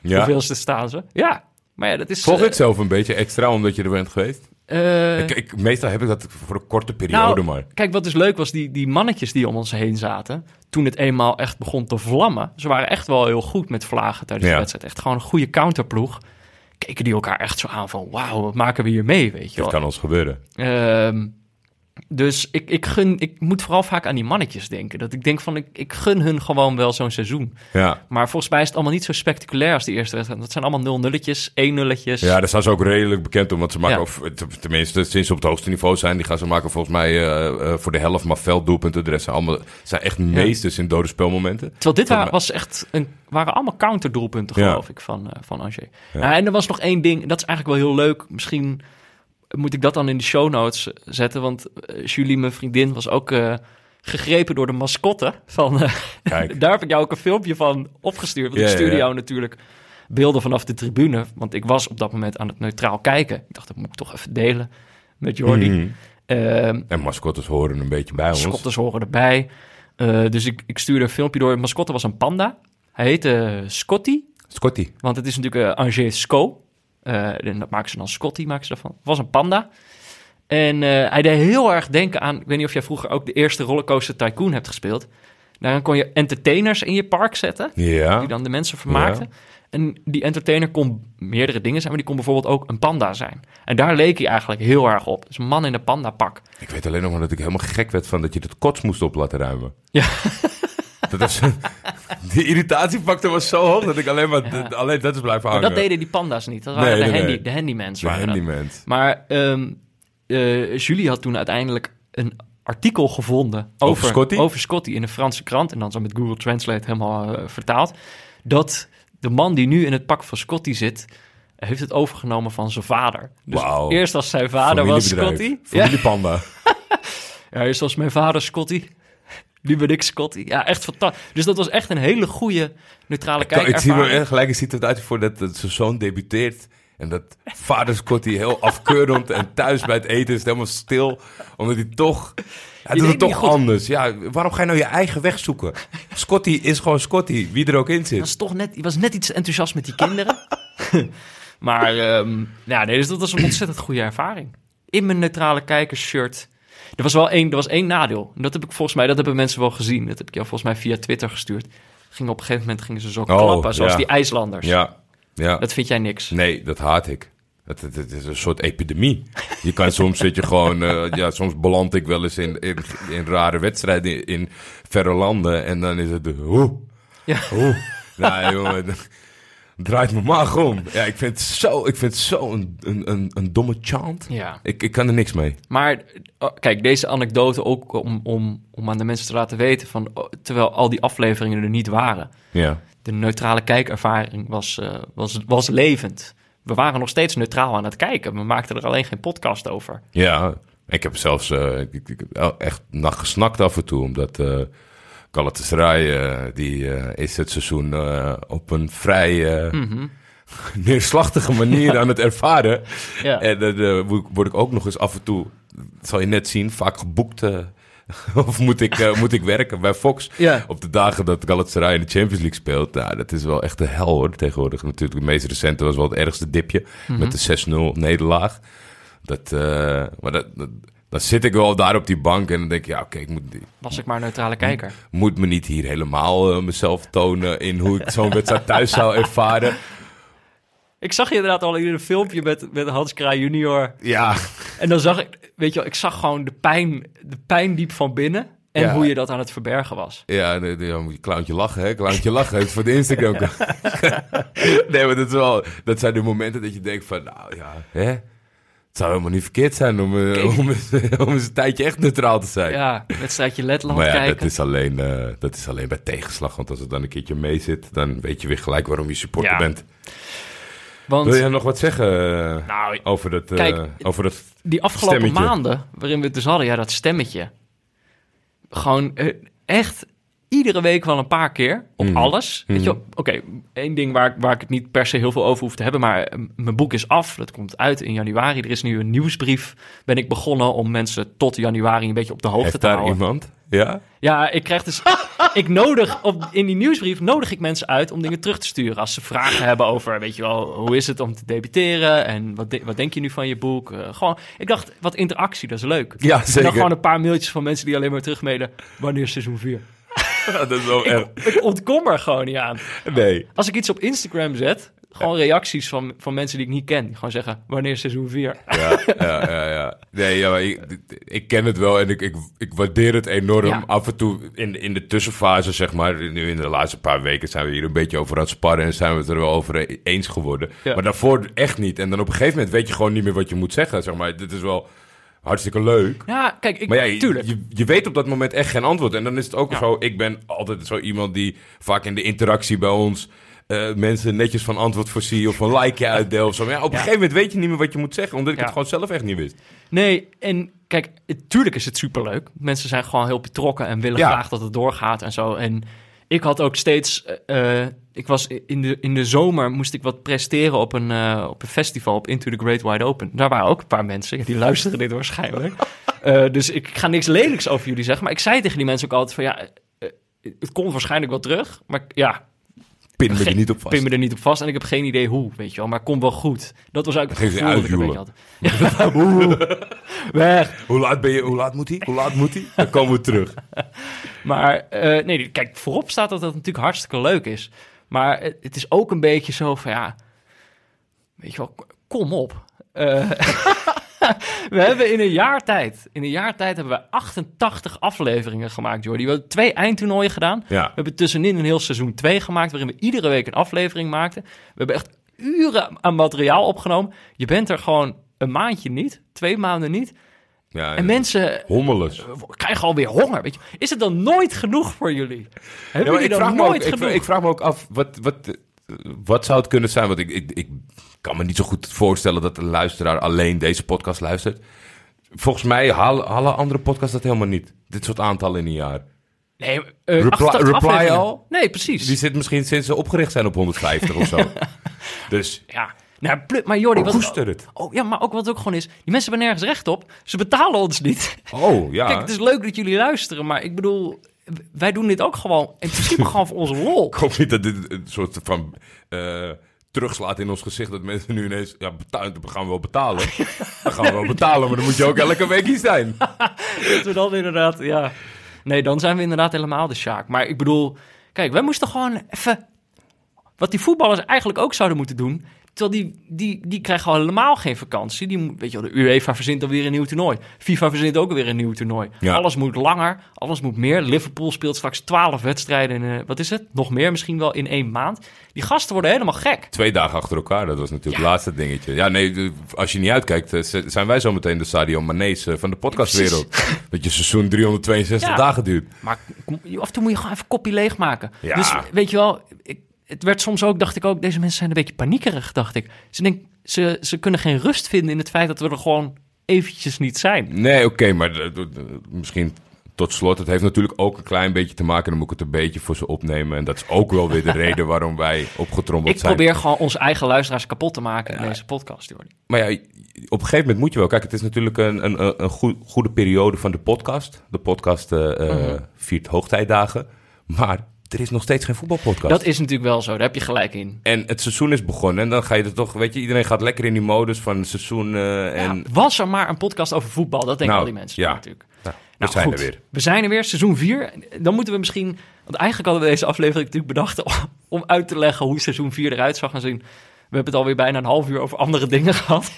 Speaker 3: Ja.
Speaker 1: Hoeveelste staan ze? Ja, maar ja, dat is...
Speaker 3: Volg ik zelf een beetje extra omdat je er bent geweest?
Speaker 1: eh,
Speaker 3: ik, ik, meestal heb ik dat voor een korte periode
Speaker 1: Nou,
Speaker 3: maar.
Speaker 1: Kijk, wat dus leuk was, die, die mannetjes die om ons heen zaten... toen het eenmaal echt begon te vlammen... ze waren echt wel heel goed met vlagen tijdens
Speaker 3: Ja.
Speaker 1: de wedstrijd. Echt gewoon een goede counterploeg. Keken die elkaar echt zo aan van... wauw, wat maken we hier mee, weet je
Speaker 3: Dat
Speaker 1: wel.
Speaker 3: kan ons gebeuren.
Speaker 1: Ehm, dus ik, ik, gun, ik moet vooral vaak aan die mannetjes denken. Dat ik denk van, ik, ik gun hun gewoon wel zo'n seizoen.
Speaker 3: Ja.
Speaker 1: Maar volgens mij is het allemaal niet zo spectaculair als de eerste wedstrijd. Dat zijn allemaal 0-nulletjes, 1-nulletjes.
Speaker 3: ja, daar staan ze ook redelijk bekend om. Want ze maken,
Speaker 1: Ja.
Speaker 3: of, tenminste sinds ze op het hoogste niveau zijn... die gaan ze maken volgens mij eh, eh, voor de helft maar velddoelpunten. De rest zijn, allemaal, zijn echt meesters in dode spelmomenten.
Speaker 1: Terwijl dit waren, was echt een, waren allemaal counterdoelpunten, geloof ik, van, eh, van Angers. Nou, en er was nog één ding, dat is eigenlijk wel heel leuk. Misschien moet ik dat dan in de show notes zetten. Want eh, Julie, mijn vriendin, was ook eh, gegrepen door de mascotte. Van, eh,
Speaker 3: Kijk.
Speaker 1: daar heb ik jou ook een filmpje van opgestuurd. Want
Speaker 3: Ja,
Speaker 1: ik stuurde
Speaker 3: ja.
Speaker 1: jou natuurlijk beelden vanaf de tribune. Want ik was op dat moment aan het neutraal kijken. Ik dacht, dat moet ik toch even delen met Jordi.
Speaker 3: Mhm.
Speaker 1: Ehm,
Speaker 3: En mascottes horen een beetje bij ons.
Speaker 1: Mascottes horen erbij. Dus ik, ik stuurde een filmpje door. De mascotte was een panda. Hij heette Scotty,
Speaker 3: Scotty.
Speaker 1: want het is natuurlijk uh, Angers Sco. Eh, en dat maken ze dan Scotty, maken ze daarvan. Het was een panda. En eh, hij deed heel erg denken aan... Ik weet niet of jij vroeger ook de eerste Rollercoaster Tycoon hebt gespeeld. Daarin kon je entertainers in je park zetten.
Speaker 3: Ja.
Speaker 1: Die dan de mensen vermaakten. En die entertainer kon meerdere dingen zijn, maar die kon bijvoorbeeld ook een panda zijn. En daar leek hij eigenlijk heel erg op. Dus een man in een panda pak.
Speaker 3: Ik weet alleen nog maar dat ik helemaal gek werd van dat je het kots moest op laten ruimen.
Speaker 1: Ja.
Speaker 3: Dat was, die irritatiefactor was zo hoog dat ik alleen maar
Speaker 1: Ja.
Speaker 3: alleen dat is blijven
Speaker 1: Maar
Speaker 3: hangen.
Speaker 1: dat deden die panda's niet. Dat waren
Speaker 3: Nee,
Speaker 1: de,
Speaker 3: nee,
Speaker 1: handy,
Speaker 3: nee.
Speaker 1: de handymans.
Speaker 3: De
Speaker 1: waren dat.
Speaker 3: handymans.
Speaker 1: Maar eh, Julie had toen uiteindelijk een artikel gevonden over,
Speaker 3: Scotty?
Speaker 1: over Scotty in een Franse krant. En dan zo met Google Translate helemaal eh, vertaald. Dat de man die nu in het pak van Scotty zit, heeft het overgenomen van zijn vader. Dus eerst was zijn vader was. Scotty. Ja,
Speaker 3: Familiepanda.
Speaker 1: ja, eerst was mijn vader Scotty. Nu ben ik Scotty. Ja, echt fantastisch. Dus dat was echt een hele goede neutrale
Speaker 3: Ik zie me gelijk een situatie voor dat, dat zijn zoon debuteert. En dat vader Scotty heel afkeurend en thuis bij het eten is helemaal stil. Omdat hij toch... Hij
Speaker 1: Je
Speaker 3: doet het toch anders. Ja, waarom ga je nou je eigen weg zoeken? Scotty is gewoon Scotty, wie er ook in zit.
Speaker 1: was toch net, hij was net iets enthousiast met die kinderen. maar ehm, ja, nee, dus dat was een ontzettend goede ervaring. In mijn neutrale kijkersshirt. Er was wel één, er was één nadeel. En dat heb ik volgens mij, dat hebben mensen wel gezien. Dat heb ik jou volgens mij via Twitter gestuurd. Ging op een gegeven moment gingen ze zo klappen, zoals
Speaker 3: ja.
Speaker 1: die IJslanders.
Speaker 3: Ja, ja.
Speaker 1: Dat vind jij niks.
Speaker 3: Nee, dat haat ik. Het, het, het is een soort epidemie. Je kan soms zit je gewoon, eh, ja, soms beland ik wel eens in, in, in rare wedstrijden in, in verre landen en dan is het de hoe,
Speaker 1: Ja.
Speaker 3: hoe. Nou jongen, draait mijn maag om. Ja, ik vind het zo, ik vind het zo een, een, een, een domme chant.
Speaker 1: Ja.
Speaker 3: Ik, ik kan er niks mee.
Speaker 1: Maar oh, kijk, deze anekdote ook om, om, om aan de mensen te laten weten van, oh, terwijl al die afleveringen er niet waren.
Speaker 3: Ja.
Speaker 1: De neutrale kijkervaring was, eh, was, was levend. We waren nog steeds neutraal aan het kijken. We maakten er alleen geen podcast over.
Speaker 3: Ja, ik heb zelfs eh, ik, ik, echt nacht gesnakt af en toe, omdat eh Galatasaray, eh, die eh, is het seizoen eh, op een vrij
Speaker 1: Mhm.
Speaker 3: neerslachtige manier aan het ervaren.
Speaker 1: Ja.
Speaker 3: En dan eh, word ik- ook nog eens af en toe, dat zal je net zien, vaak geboekt. of moet ik, moet ik werken bij Fox
Speaker 1: Ja.
Speaker 3: op de dagen dat Galatasaray in de Champions League speelt. Nou, dat is wel echt de hel hoor, tegenwoordig. Natuurlijk, de meest recente was wel het ergste dipje met de 6-0 nederlaag. Dat, maar dat, dat- dan zit ik wel daar op die bank en dan denk ik, ja oké, ik moet,
Speaker 1: Was ik maar neutrale kijker.
Speaker 3: moet me niet hier helemaal eh, mezelf tonen in hoe ik zo'n wedstrijd thuis zou ervaren.
Speaker 1: Ik zag je inderdaad al in een filmpje met, met Hans Kraai junior.
Speaker 3: Ja,
Speaker 1: En dan zag ik, weet je wel, ik zag gewoon de pijn, de pijn diep van binnen. En
Speaker 3: Ja.
Speaker 1: hoe je dat aan het verbergen was.
Speaker 3: Ja, dan moet je clowntje lachen, hè? Clowntje lachen, het is voor de Instagram. nee, maar dat, is wel, dat zijn de momenten dat je denkt van, nou ja, hè? Het zou helemaal niet verkeerd zijn om, eh, om, eens, om eens een tijdje echt neutraal te zijn.
Speaker 1: Ja, wedstrijdje Letland
Speaker 3: maar ja,
Speaker 1: kijken.
Speaker 3: dat is, alleen, eh, dat is alleen bij tegenslag. Want als het dan een keertje mee zit, dan weet je weer gelijk waarom je supporter
Speaker 1: Ja.
Speaker 3: bent.
Speaker 1: Want
Speaker 3: Wil jij nog wat zeggen eh,
Speaker 1: nou,
Speaker 3: over, dat,
Speaker 1: Kijk,
Speaker 3: over dat...
Speaker 1: die afgelopen
Speaker 3: stemmetje.
Speaker 1: maanden, waarin we het dus hadden, ja, dat stemmetje. Gewoon echt iedere week wel een paar keer op
Speaker 3: Mhm.
Speaker 1: alles. Weet je
Speaker 3: Mhm.
Speaker 1: wel, Oké, één ding waar, ik- waar ik het niet per se heel veel over hoef te hebben, maar eh, mijn boek is af. Dat komt uit in januari. Er is nu een nieuwsbrief. Ben ik begonnen om mensen tot januari een beetje op de hoogte
Speaker 3: Heeft
Speaker 1: te
Speaker 3: daar
Speaker 1: houden.
Speaker 3: iemand? Ja?
Speaker 1: Ja, ik krijg dus. ik nodig op, in die nieuwsbrief nodig ik mensen uit om dingen terug te sturen. Als ze vragen hebben over, weet je wel, hoe is het om te debuteren? En wat, de- wat denk je nu van je boek? Eh, gewoon, ik dacht, wat interactie, dat is leuk.
Speaker 3: Ja,
Speaker 1: En
Speaker 3: zeker.
Speaker 1: dan gewoon een paar mailtjes van mensen die alleen maar terugmailen. Wanneer is seizoen 4?
Speaker 3: dat is wel.
Speaker 1: Ik ontkom er gewoon niet aan.
Speaker 3: Nee.
Speaker 1: Als ik iets op Instagram zet, gewoon reacties van, van mensen die ik niet ken. Die gewoon zeggen, wanneer is seizoen 4?
Speaker 3: Ja, ja, ja, ja. Nee, ja, maar ik, ik ken het wel en ik, ik, ik waardeer het enorm.
Speaker 1: Ja.
Speaker 3: Af en toe in, in de tussenfase, zeg maar. Nu in de laatste paar weken zijn we hier een beetje over aan het sparren... en zijn we het er wel over eens geworden.
Speaker 1: Ja.
Speaker 3: Maar daarvoor echt niet. En dan op een gegeven moment weet je gewoon niet meer wat je moet zeggen. Zeg maar, dit is wel hartstikke leuk.
Speaker 1: Ja, kijk, ik,
Speaker 3: Maar ja, je,
Speaker 1: tuurlijk.
Speaker 3: je, je weet op dat moment echt geen antwoord. En dan is het ook
Speaker 1: Ja.
Speaker 3: zo, ik ben altijd zo iemand die vaak in de interactie bij ons... eh, mensen netjes van antwoord voorzie of een likeje uitdeel of zo. Maar ja, op een
Speaker 1: Ja.
Speaker 3: gegeven moment weet je niet meer wat je moet zeggen... omdat ik
Speaker 1: Ja.
Speaker 3: het gewoon zelf echt niet wist.
Speaker 1: Nee, en kijk, tuurlijk is het superleuk. Mensen zijn gewoon heel betrokken en willen graag dat het doorgaat en zo. En ik had ook steeds... eh, eh, ik was in de, in de zomer moest ik wat presteren op een, eh, op een festival op Into the Great Wide Open. Daar waren ook een paar mensen, die luisteren dit waarschijnlijk. Dus ik ga niks lelijks over jullie zeggen. Maar ik zei tegen die mensen ook altijd van ja, het komt waarschijnlijk wel terug. Maar ja,
Speaker 3: Pin me er niet op vast.
Speaker 1: pin me er niet op vast en ik heb geen idee hoe, weet je wel. Maar kom wel goed. Dat was eigenlijk het gevoel dat ik een beetje had. Ja, weg.
Speaker 3: Hoe laat ben je? Hoe laat moet hij? Hoe laat moet hij? Dan komen we terug.
Speaker 1: Maar eh, nee, kijk, voorop staat dat het natuurlijk hartstikke leuk is. Maar het, het is ook een beetje zo van ja, weet je wel, kom op. Eh, we hebben in een jaar tijd, in een jaar tijd hebben we 88 afleveringen gemaakt, Jordi. We hebben twee eindtoernooien gedaan.
Speaker 3: Ja.
Speaker 1: We hebben tussenin een heel seizoen 2 gemaakt, waarin we iedere week een aflevering maakten. We hebben echt uren aan materiaal opgenomen. Je bent er gewoon een maandje niet, twee maanden niet.
Speaker 3: ja
Speaker 1: En mensen
Speaker 3: Hommeles.
Speaker 1: krijgen alweer honger. Weet je. Is het dan nooit genoeg voor jullie? Hebben
Speaker 3: Ja,
Speaker 1: jullie
Speaker 3: ik,
Speaker 1: dan
Speaker 3: vraag me ook,
Speaker 1: nooit
Speaker 3: ik,
Speaker 1: genoeg?
Speaker 3: ik vraag me ook af, wat, wat, eh, wat zou het kunnen zijn? Want ik, ik, ik kan me niet zo goed voorstellen dat de luisteraar alleen deze podcast luistert. Volgens mij halen, halen andere podcasts dat helemaal niet. Dit soort aantallen in een jaar.
Speaker 1: nee, eh,
Speaker 3: Reply-
Speaker 1: 88
Speaker 3: reply
Speaker 1: afleveringen.
Speaker 3: al?
Speaker 1: Nee, precies.
Speaker 3: Die zit misschien sinds ze opgericht zijn op 150 of zo. Dus
Speaker 1: Ja, nou, maar Jordi, wat...
Speaker 3: het.
Speaker 1: Oh, ja, maar ook wat ook gewoon is... Die mensen hebben nergens recht op. Ze betalen ons niet.
Speaker 3: Oh, ja.
Speaker 1: Kijk, het is leuk dat jullie luisteren, maar ik bedoel... Wij doen dit ook gewoon, in principe gewoon voor onze lol.
Speaker 3: Ik hoop niet dat dit een soort van eh, terugslaat in ons gezicht. Dat mensen nu ineens, ja, betaal, we gaan wel betalen. Dan gaan we wel betalen, maar dan moet je ook elke week hier zijn.
Speaker 1: Dat we dan inderdaad, ja... Nee, dan zijn we inderdaad helemaal de Sjaak. Maar ik bedoel, kijk, wij moesten gewoon even... Wat die voetballers eigenlijk ook zouden moeten doen... Terwijl die, die, die krijgen al helemaal geen vakantie. Die, weet je wel, de UEFA verzint alweer een nieuw toernooi. FIFA verzint ook weer een nieuw toernooi.
Speaker 3: Ja.
Speaker 1: Alles moet langer, alles moet meer. Liverpool speelt straks 12 wedstrijden in, eh, wat is het? Nog meer misschien wel in één maand. Die gasten worden helemaal gek.
Speaker 3: Twee dagen achter elkaar, dat was natuurlijk
Speaker 1: Ja.
Speaker 3: het laatste dingetje. Ja, nee, de- als je niet uitkijkt, eh, zijn wij zometeen de Sadio Manees eh, van de podcastwereld. Dat je seizoen 362
Speaker 1: Ja.
Speaker 3: dagen duurt.
Speaker 1: Maar af en toe moet je gewoon even kopje leegmaken.
Speaker 3: Ja.
Speaker 1: Dus weet je wel, ik, het werd soms ook, dacht ik ook, deze mensen zijn een beetje paniekerig, dacht ik. Ze, denk, ze, ze kunnen geen rust vinden in het feit dat we er gewoon eventjes niet zijn.
Speaker 3: Nee, oké, maar de- de- de- misschien tot slot. Het heeft natuurlijk ook een klein beetje te maken, dan moet ik het een beetje voor ze opnemen. En dat is ook wel weer de reden waarom wij opgetrommeld
Speaker 1: Ik
Speaker 3: zijn.
Speaker 1: probeer gewoon onze eigen luisteraars kapot te maken in deze podcast, Jordi.
Speaker 3: Maar ja, op een gegeven moment moet je wel. Kijk, het is natuurlijk een, een, een- een goe- goede periode van de podcast. De podcast
Speaker 1: Mhm.
Speaker 3: viert hoogtijdagen. Maar er is nog steeds geen voetbalpodcast.
Speaker 1: Dat is natuurlijk wel zo, daar heb je gelijk in.
Speaker 3: En het seizoen is begonnen. En dan ga je er toch, weet je, iedereen gaat lekker in die modus van het seizoen. en
Speaker 1: Ja, was er maar een podcast over voetbal, dat denken
Speaker 3: Nou,
Speaker 1: al die mensen
Speaker 3: ja.
Speaker 1: natuurlijk.
Speaker 3: Nou, we
Speaker 1: Nou,
Speaker 3: zijn
Speaker 1: goed.
Speaker 3: er weer.
Speaker 1: We zijn er weer, seizoen 4. Dan moeten we misschien... Want eigenlijk hadden we deze aflevering natuurlijk bedacht... om, om uit te leggen hoe seizoen 4 eruit zou gaan zien. We hebben het alweer bijna een half uur over andere dingen gehad.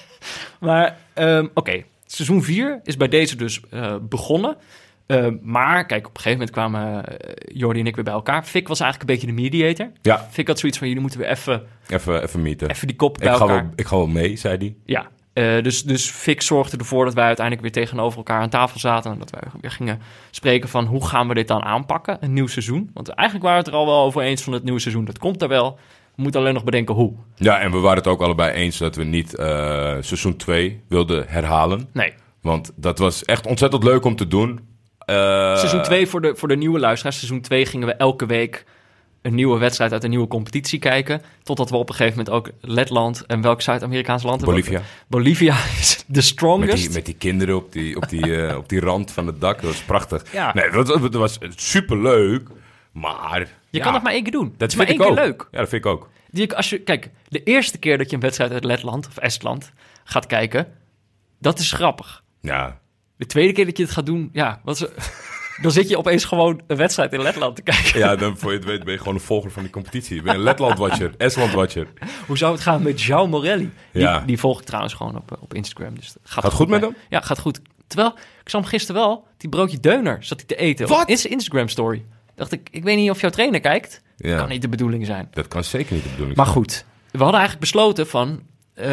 Speaker 1: Maar ehm, oké, seizoen 4 is bij deze dus eh, begonnen. Ehm, maar kijk, op een gegeven moment kwamen eh, Jordi en ik weer bij elkaar. Fik was eigenlijk een beetje de mediator.
Speaker 3: Ja,
Speaker 1: Fik had zoiets van, jullie moeten weer even,
Speaker 3: even, even meeten.
Speaker 1: even die kop
Speaker 3: ik,
Speaker 1: bij
Speaker 3: ga
Speaker 1: elkaar.
Speaker 3: wel, ik ga wel mee, zei hij.
Speaker 1: Ja, eh, dus, dus Fik zorgde ervoor dat wij uiteindelijk weer tegenover elkaar aan tafel zaten. En dat wij weer gingen spreken van hoe gaan we dit dan aanpakken, een nieuw seizoen. Want eigenlijk waren we het er al wel over eens van het nieuwe seizoen. Dat komt er wel. We moeten alleen nog bedenken hoe.
Speaker 3: Ja, en we waren het ook allebei eens dat we niet eh, seizoen 2 wilden herhalen.
Speaker 1: Nee,
Speaker 3: Want dat was echt ontzettend leuk om te doen. Eh,
Speaker 1: seizoen 2 voor de, voor de nieuwe luisteraars. Seizoen 2 gingen we elke week een nieuwe wedstrijd uit een nieuwe competitie kijken. Totdat we op een gegeven moment ook Letland en welk Zuid-Amerikaans land?
Speaker 3: Bolivia.
Speaker 1: Bolivia is de
Speaker 3: Met
Speaker 1: strongest.
Speaker 3: die, met die kinderen op die, op, die, eh, op die rand van het dak. Dat was prachtig.
Speaker 1: Ja.
Speaker 3: Nee, dat, dat was superleuk. Maar...
Speaker 1: Je
Speaker 3: ja,
Speaker 1: kan het maar één keer doen.
Speaker 3: Dat
Speaker 1: is maar
Speaker 3: vind
Speaker 1: één
Speaker 3: ik
Speaker 1: keer
Speaker 3: ook.
Speaker 1: leuk.
Speaker 3: Ja, dat vind ik ook.
Speaker 1: Die, als je, kijk, de eerste keer dat je een wedstrijd uit Letland of Estland gaat kijken, dat is grappig.
Speaker 3: Ja.
Speaker 1: De tweede keer dat je het gaat doen, ja, wat is, dan zit je opeens gewoon een wedstrijd in Letland te kijken.
Speaker 3: ja, dan voor je het weet ben je gewoon een volger van die competitie. Je bent een Letland-watcher, Estland-watcher.
Speaker 1: Hoe zou het gaan met João Morelli? Die,
Speaker 3: Ja.
Speaker 1: die volg ik trouwens gewoon op, eh, op Instagram. Dus dat gaat,
Speaker 3: Gaat goed met hem?
Speaker 1: Ja, gaat goed. Terwijl, ik zag hem gisteren wel, die broodje deuner zat hij te eten.
Speaker 3: Wat?
Speaker 1: In zijn Instagram story. Dacht ik, ik weet niet of jouw trainer kijkt.
Speaker 3: Ja.
Speaker 1: Kan niet de bedoeling zijn.
Speaker 3: Dat kan zeker niet de bedoeling
Speaker 1: Maar
Speaker 3: zijn.
Speaker 1: goed, we hadden eigenlijk besloten van... eh,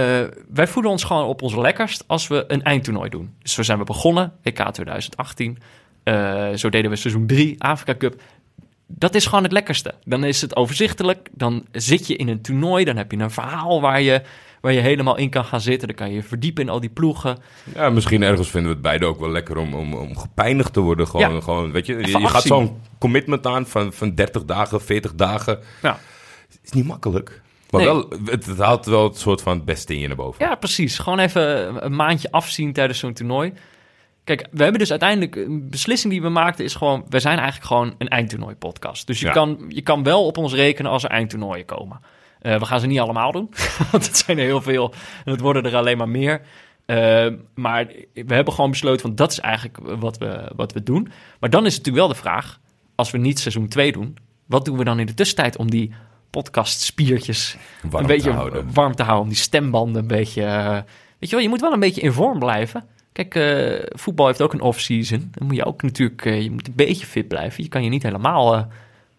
Speaker 1: wij voelen ons gewoon op ons lekkerst als we een eindtoernooi doen. Dus zo zijn we begonnen, WK 2018. Eh, zo deden we seizoen 3, Afrika Cup. dat is gewoon het lekkerste. Dan is het overzichtelijk. Dan zit je in een toernooi. Dan heb je een verhaal waar je, waar je helemaal in kan gaan zitten. Dan kan je je verdiepen in al die ploegen.
Speaker 3: Ja, misschien ergens vinden we het beide ook wel lekker om, om, om gepijnigd te worden. Gewoon,
Speaker 1: Ja.
Speaker 3: gewoon weet je, je, je gaat zo'n commitment aan van, van 30 dagen, 40 dagen.
Speaker 1: Ja.
Speaker 3: is niet makkelijk. Maar
Speaker 1: Nee.
Speaker 3: wel, het, het haalt wel het soort van het beste in je naar boven.
Speaker 1: Ja, precies. Gewoon even een maandje afzien tijdens zo'n toernooi. Kijk, we hebben dus uiteindelijk een beslissing die we maakten is gewoon, we zijn eigenlijk gewoon een eindtoernooi podcast. Dus je,
Speaker 3: Ja.
Speaker 1: kan, je kan wel op ons rekenen als er eindtoernooien komen. Eh, we gaan ze niet allemaal doen, want het zijn er heel veel en het worden er alleen maar meer. Eh, maar we hebben gewoon besloten, want dat is eigenlijk wat we, wat we doen. Maar dan is het natuurlijk wel de vraag, als we niet seizoen 2 doen, wat doen we dan in de tussentijd om die podcastspiertjes
Speaker 3: Warm
Speaker 1: een beetje
Speaker 3: te houden.
Speaker 1: warm te houden, om die stembanden een beetje... eh, weet je wel, je moet wel een beetje in vorm blijven. Kijk, eh, voetbal heeft ook een off-season. Dan moet je ook natuurlijk, eh, je moet een beetje fit blijven. Je kan je niet helemaal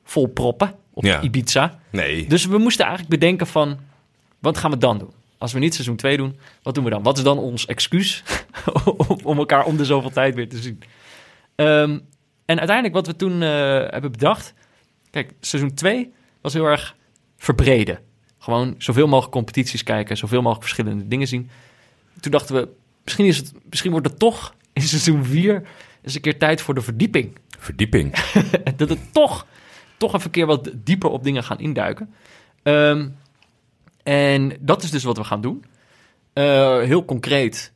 Speaker 1: vol proppen op
Speaker 3: Ja.
Speaker 1: Ibiza.
Speaker 3: Nee,
Speaker 1: Dus we moesten eigenlijk bedenken van, wat gaan we dan doen? Als we niet seizoen 2 doen, wat doen we dan? Wat is dan ons excuus om- elkaar om de zoveel tijd weer te zien? Ehm, en uiteindelijk wat we toen hebben bedacht... Kijk, seizoen 2 was heel erg verbreden. Gewoon zoveel mogelijk competities kijken, zoveel mogelijk verschillende dingen zien. Toen dachten we, misschien, is het, misschien wordt het toch in seizoen 4 eens een keer tijd voor de verdieping.
Speaker 3: verdieping.
Speaker 1: dat het toch, toch even een keer wat dieper op dingen gaan induiken. Ehm, en dat is dus wat we gaan doen. Eh, heel concreet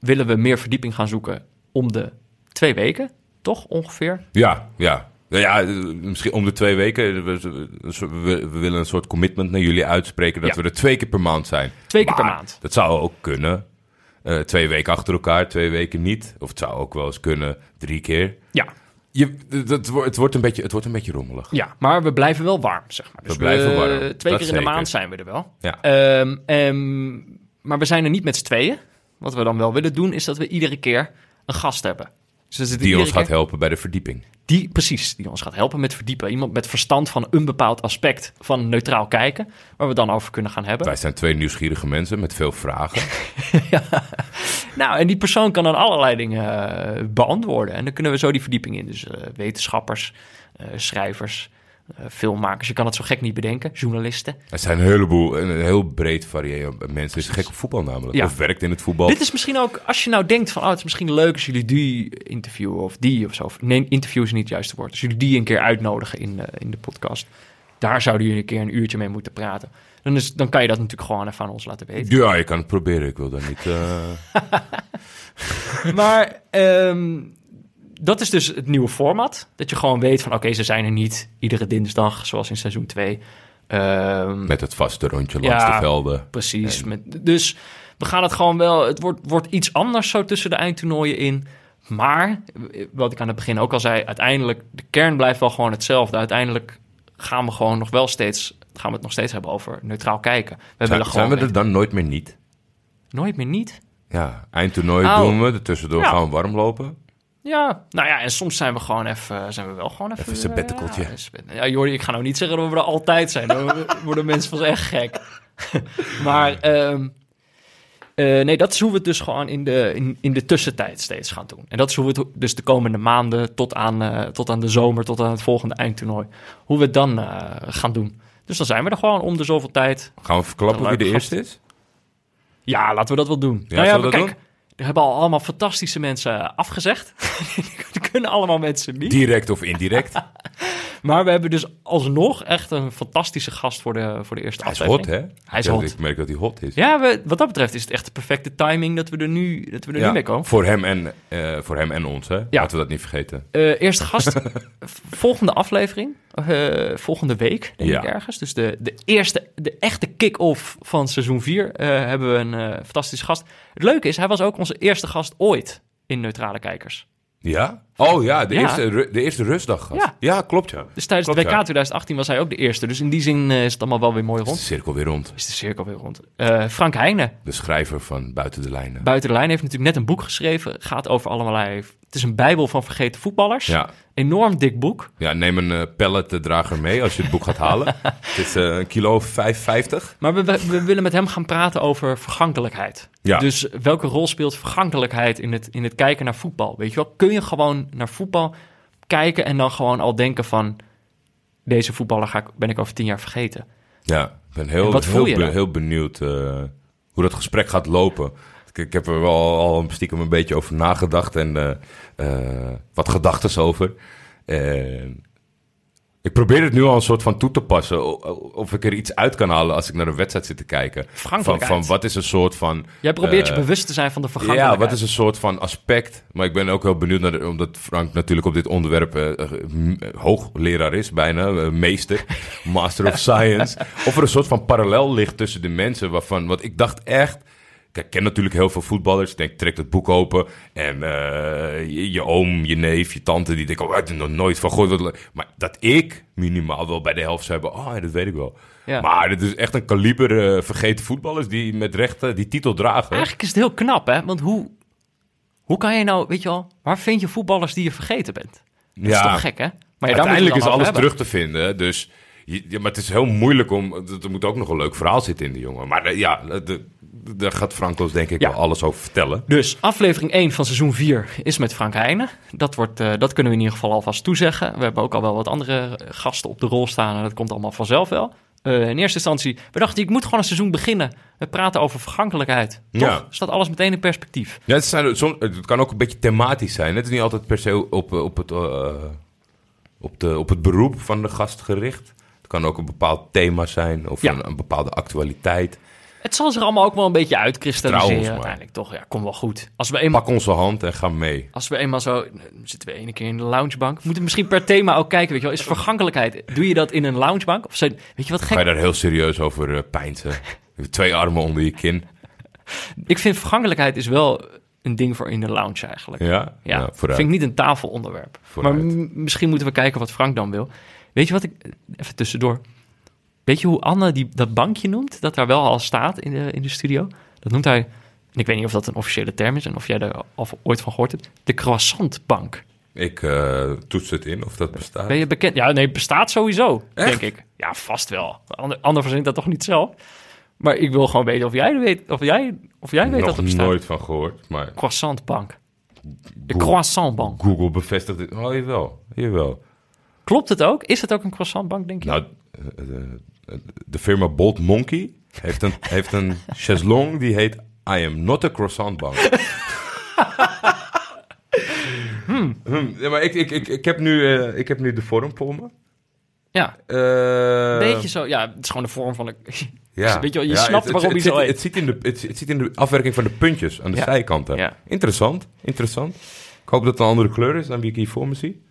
Speaker 1: willen we meer verdieping gaan zoeken om de twee weken, toch ongeveer?
Speaker 3: Ja, ja. Nou Ja, misschien om de twee weken. We, we- willen een soort commitment naar jullie uitspreken dat
Speaker 1: Ja.
Speaker 3: we er twee keer per maand zijn.
Speaker 1: Twee keer per maand.
Speaker 3: Dat zou ook kunnen. Eh, twee weken achter elkaar, twee weken niet. Of het zou ook wel eens kunnen drie keer.
Speaker 1: Ja,
Speaker 3: Je, dat, wordt- het, wordt een beetje, het wordt een beetje rommelig.
Speaker 1: ja, maar we blijven wel warm, zeg maar. Dus
Speaker 3: We blijven warm,
Speaker 1: Twee
Speaker 3: dat
Speaker 1: keer in de maand zijn we er wel.
Speaker 3: Ja.
Speaker 1: Ehm, maar we zijn er niet met z'n tweeën. Wat we dan wel willen doen, is dat we iedere keer een gast hebben. Dus
Speaker 3: Die ons gaat helpen bij de verdieping.
Speaker 1: Die, precies, die ons gaat helpen met verdiepen. Iemand met verstand van een bepaald aspect van neutraal kijken, waar we dan over kunnen gaan hebben.
Speaker 3: Wij zijn twee nieuwsgierige mensen met veel vragen.
Speaker 1: Nou, en die persoon kan dan allerlei dingen eh, beantwoorden. En dan kunnen we zo die verdieping in. Dus eh, wetenschappers, eh, schrijvers, filmmakers. Je kan het zo gek niet bedenken. Journalisten.
Speaker 3: Er zijn een heleboel, een heel breed variële mensen. is gek op voetbal namelijk.
Speaker 1: Ja.
Speaker 3: Of werkt in het voetbal.
Speaker 1: Dit is misschien ook, als je nou denkt van... oh, het is misschien leuk als jullie die interviewen of die of zo. Nee, interview is niet het juiste woord. Als jullie die een keer uitnodigen in, eh, in de podcast. Daar zouden jullie een keer een uurtje mee moeten praten. Dan, is, dan kan je dat natuurlijk gewoon even aan ons laten weten.
Speaker 3: Ja, je kan het proberen. Ik wil daar niet... eh,
Speaker 1: Maar ehm, dat is dus het nieuwe format. Dat je gewoon weet van oké, ze zijn er niet iedere dinsdag, zoals in seizoen 2. Ehm,
Speaker 3: met het vaste rondje
Speaker 1: Ja.
Speaker 3: langs de velden.
Speaker 1: precies. Met, dus we gaan het gewoon wel. Het wordt, wordt iets anders zo tussen de eindtoernooien in. Maar, wat ik aan het begin ook al zei, uiteindelijk, de kern blijft wel gewoon hetzelfde. Uiteindelijk gaan we gewoon nog wel steeds, gaan we het nog steeds hebben over neutraal kijken. We
Speaker 3: Zijn, zijn we er dan nooit meer niet?
Speaker 1: nooit meer niet.
Speaker 3: Ja, eindtoernooi
Speaker 1: Oh.
Speaker 3: doen we. Er tussendoor
Speaker 1: Ja.
Speaker 3: gaan we warm lopen.
Speaker 1: Ja, nou ja, en soms zijn we gewoon even, zijn we wel gewoon even...
Speaker 3: Even sabbaticaltje.
Speaker 1: Ja, een ja, Jordi, ik ga nou niet zeggen dat we er altijd zijn. Dan worden mensen van echt gek. maar ehm, eh, nee, dat is hoe we het dus gewoon in de, in, in de tussentijd steeds gaan doen. En dat is hoe we het dus de komende maanden tot aan, eh, tot aan de zomer, tot aan het volgende eindtoernooi, hoe we het dan eh, gaan doen. Dus dan zijn we er gewoon om de zoveel tijd.
Speaker 3: Gaan we verklappen wie de eerste is?
Speaker 1: Ja, laten we dat wel doen.
Speaker 3: Ja,
Speaker 1: nou ja,
Speaker 3: we
Speaker 1: kijk, er hebben al allemaal fantastische mensen afgezegd. er kunnen allemaal mensen niet.
Speaker 3: Direct of indirect?
Speaker 1: Maar we hebben dus alsnog echt een fantastische gast voor de, voor de eerste
Speaker 3: Hij is
Speaker 1: aflevering.
Speaker 3: hot, hè?
Speaker 1: Hij is
Speaker 3: Ja,
Speaker 1: hot.
Speaker 3: Ik merk dat hij hot is.
Speaker 1: Ja, we, wat dat betreft is het echt de perfecte timing dat we er nu, dat we er
Speaker 3: Ja,
Speaker 1: nu mee komen.
Speaker 3: Voor hem en, eh, voor hem en ons, hè?
Speaker 1: Ja.
Speaker 3: Laten we dat niet vergeten.
Speaker 1: Eh, eerste gast, volgende aflevering, eh, volgende week denk
Speaker 3: Ja.
Speaker 1: ik ergens. Dus de, de eerste, de echte kick-off van seizoen 4 hebben we een eh, fantastische gast. Het leuke is, hij was ook onze eerste gast ooit in Neutrale Kijkers.
Speaker 3: Ja? Oh ja, de,
Speaker 1: Ja.
Speaker 3: Eerste, de eerste rustdag.
Speaker 1: Ja.
Speaker 3: ja, klopt ja.
Speaker 1: Dus tijdens
Speaker 3: Klopt,
Speaker 1: het WK
Speaker 3: ja.
Speaker 1: 2018 was hij ook de eerste. Dus in die zin eh, is het allemaal wel weer mooi
Speaker 3: Is de
Speaker 1: rond.
Speaker 3: cirkel weer rond.
Speaker 1: Is de cirkel weer rond. Eh, Frank Heijnen,
Speaker 3: De schrijver van Buiten de Lijnen.
Speaker 1: Buiten de Lijn heeft natuurlijk net een boek geschreven. Gaat over allerlei... Het is een bijbel van vergeten voetballers.
Speaker 3: ja.
Speaker 1: Enorm dik boek.
Speaker 3: ja, neem een eh palletdrager mee als je het boek gaat halen. het is een kilo 5,50.
Speaker 1: Maar we, we, we willen met hem gaan praten over vergankelijkheid.
Speaker 3: Ja.
Speaker 1: Dus welke rol speelt vergankelijkheid in het, in het kijken naar voetbal? Weet je wel, kun je gewoon naar voetbal kijken en dan gewoon al denken van... deze voetballer ga ik, ben ik over tien jaar vergeten.
Speaker 3: Ja, ik ben heel, heel,
Speaker 1: dan?
Speaker 3: heel benieuwd eh, hoe dat gesprek gaat lopen. Ik, ik heb er wel al stiekem een beetje over nagedacht en eh, eh, wat gedachten over. En ik probeer het nu al een soort van toe te passen. Of ik er iets uit kan halen als ik naar een wedstrijd zit te kijken. Van, van wat is een soort van...
Speaker 1: Jij probeert
Speaker 3: eh,
Speaker 1: je bewust te zijn van de vergankelijkheid.
Speaker 3: Ja, wat is een soort van aspect? Maar ik ben ook heel benieuwd naar, de- omdat Frank natuurlijk op dit onderwerp eh, eh, hoogleraar is, bijna, eh, meester, master of science. Of er een soort van parallel ligt tussen de mensen waarvan, want ik dacht echt. Kijk, ik ken natuurlijk heel veel voetballers. Ik denk, trek het boek open. En eh, je, je oom, je neef, je tante, die denken, oh, ik heb nog nooit van gehoord. Maar dat ik minimaal wel bij de helft zou hebben, oh, ja, dat weet ik wel.
Speaker 1: Ja.
Speaker 3: Maar het is echt een kaliber eh, vergeten voetballers die met recht eh, die titel dragen.
Speaker 1: Eigenlijk is het heel knap, hè? Want hoe, hoe kan je nou, weet je wel, waar vind je voetballers die je vergeten bent? Dat is toch gek, hè? Maar ja,
Speaker 3: Uiteindelijk is alles terug te vinden. Dus, ja, maar het is heel moeilijk om... Er moet ook nog een leuk verhaal zitten in die jongen. Maar eh, ja, de- daar gaat Frankos denk ik
Speaker 1: Ja.
Speaker 3: wel alles over vertellen.
Speaker 1: Dus aflevering 1 van seizoen 4 is met Frank Heijnen. Dat, wordt, eh, dat kunnen we in ieder geval alvast toezeggen. We hebben ook al wel wat andere gasten op de rol staan en dat komt allemaal vanzelf wel. Eh, in eerste instantie, we dachten, ik moet gewoon een seizoen beginnen. We praten over vergankelijkheid. Toch?
Speaker 3: Ja.
Speaker 1: Staat alles meteen in perspectief.
Speaker 3: Ja, het, zijn, het kan ook een beetje thematisch zijn. Het is niet altijd per se op, eh, op, het, op, de, op het beroep van de gast gericht. Het kan ook een bepaald thema zijn of
Speaker 1: Ja.
Speaker 3: een, een bepaalde actualiteit.
Speaker 1: Het zal zich allemaal ook wel een beetje uitkristalliseren.
Speaker 3: maar.
Speaker 1: Uiteindelijk toch, ja, kom wel goed. Als we eenmaal
Speaker 3: Pak onze hand en ga mee.
Speaker 1: Als we eenmaal zo... zitten we ene keer in de loungebank. We moeten misschien per thema ook kijken, weet je wel. Is vergankelijkheid... Doe je dat in een loungebank? Of zijn, weet je wat
Speaker 3: Ga je
Speaker 1: gek?
Speaker 3: daar heel serieus over eh? Twee armen onder je kin.
Speaker 1: Ik vind vergankelijkheid is wel een ding voor in de lounge eigenlijk.
Speaker 3: Ja,
Speaker 1: Ja,
Speaker 3: vooruit.
Speaker 1: vind ik niet een tafelonderwerp.
Speaker 3: Vooruit.
Speaker 1: Maar m- misschien moeten we kijken wat Frank dan wil. Weet je wat ik... Even tussendoor. Weet je hoe Anne die, dat bankje noemt? Dat daar wel al staat in de, in de studio? Dat noemt hij... En ik weet niet of dat een officiële term is... en of jij er al ooit van gehoord hebt. De croissantbank.
Speaker 3: Ik eh, toets het in of dat bestaat.
Speaker 1: Ben je bekend? Ja, nee, bestaat sowieso,
Speaker 3: Echt?
Speaker 1: denk ik. Ja, vast wel. Ander, ander verzint dat toch niet zelf? Maar ik wil gewoon weten of jij weet, of jij, of jij weet dat het bestaat.
Speaker 3: nooit van gehoord, maar
Speaker 1: Croissantbank. De croissantbank.
Speaker 3: Google bevestigt dit. Oh, jawel, jawel.
Speaker 1: Klopt het ook? Is het ook een croissantbank, denk je?
Speaker 3: Nou, eh, eh, de firma Bolt Monkey heeft een, heeft een chaiselong die heet I am not a croissant bank. Hmm, ja, maar ik, ik, ik, ik, heb nu, eh, ik heb nu de vorm voor me.
Speaker 1: ja, een beetje zo. Ja, het is gewoon de vorm van een...
Speaker 3: Ja.
Speaker 1: Weet je, je
Speaker 3: Ja,
Speaker 1: snapt
Speaker 3: het-
Speaker 1: waarom
Speaker 3: het,
Speaker 1: hij zo heet.
Speaker 3: het, zit in de, het, het zit in de afwerking van de puntjes aan de
Speaker 1: Ja.
Speaker 3: zijkanten.
Speaker 1: Ja.
Speaker 3: Interessant, interessant. Ik hoop dat het een andere kleur is dan wie ik hier voor me zie.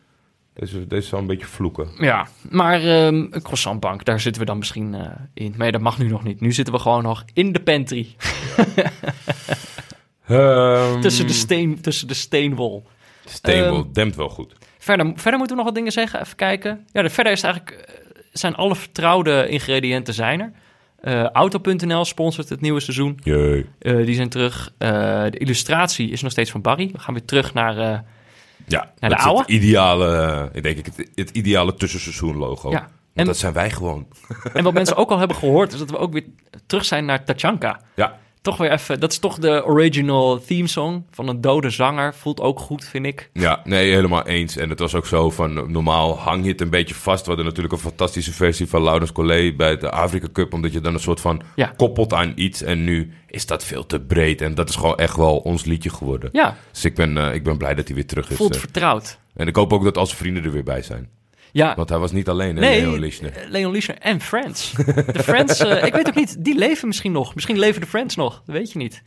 Speaker 3: Deze, deze zal een beetje vloeken.
Speaker 1: Ja, maar ehm, een croissantbank, daar zitten we dan misschien eh, in. Maar ja, dat mag nu nog niet. Nu zitten we gewoon nog in de pantry.
Speaker 3: Ehm,
Speaker 1: Tussen de, steen, tussen de steenwol.
Speaker 3: Steenwol
Speaker 1: Ehm,
Speaker 3: dempt wel goed.
Speaker 1: Verder, verder moeten we nog wat dingen zeggen. Even kijken. Ja, de, verder is eigenlijk, eh, zijn alle vertrouwde ingrediënten zijn er. Eh, Auto.nl sponsort het nieuwe seizoen. Eh, die zijn terug. De illustratie is nog steeds van Barry. We gaan weer terug naar...
Speaker 3: Ja,
Speaker 1: de
Speaker 3: dat is
Speaker 1: oude?
Speaker 3: het ideale, ik denk ik, het, het ideale tussenseizoen logo.
Speaker 1: Ja.
Speaker 3: Want
Speaker 1: En-
Speaker 3: dat zijn wij gewoon.
Speaker 1: en wat mensen ook al hebben gehoord... is dat we ook weer terug zijn naar Tachanka.
Speaker 3: Ja,
Speaker 1: Toch weer even... Dat is toch de original theme song van een dode zanger. Voelt ook goed, vind ik.
Speaker 3: ja, nee, helemaal eens. En het was ook zo van, eh, normaal hang je het een beetje vast. We hadden natuurlijk een fantastische versie van Laurens Collet bij de Afrika Cup. Omdat je dan een soort van
Speaker 1: Ja.
Speaker 3: koppelt aan iets. En nu is dat veel te breed. En dat is gewoon echt wel ons liedje geworden.
Speaker 1: Ja,
Speaker 3: Dus ik ben, eh, ik ben blij dat hij weer terug is.
Speaker 1: voelt
Speaker 3: eh.
Speaker 1: vertrouwd.
Speaker 3: En ik hoop ook dat al zijn vrienden er weer bij zijn.
Speaker 1: Ja,
Speaker 3: Want hij was niet alleen, hè,
Speaker 1: Nee,
Speaker 3: Leon Lischner.
Speaker 1: eh, Leon en Friends. De Friends, eh, ik weet ook niet, die leven misschien nog. Misschien leven de Friends nog, dat weet je niet.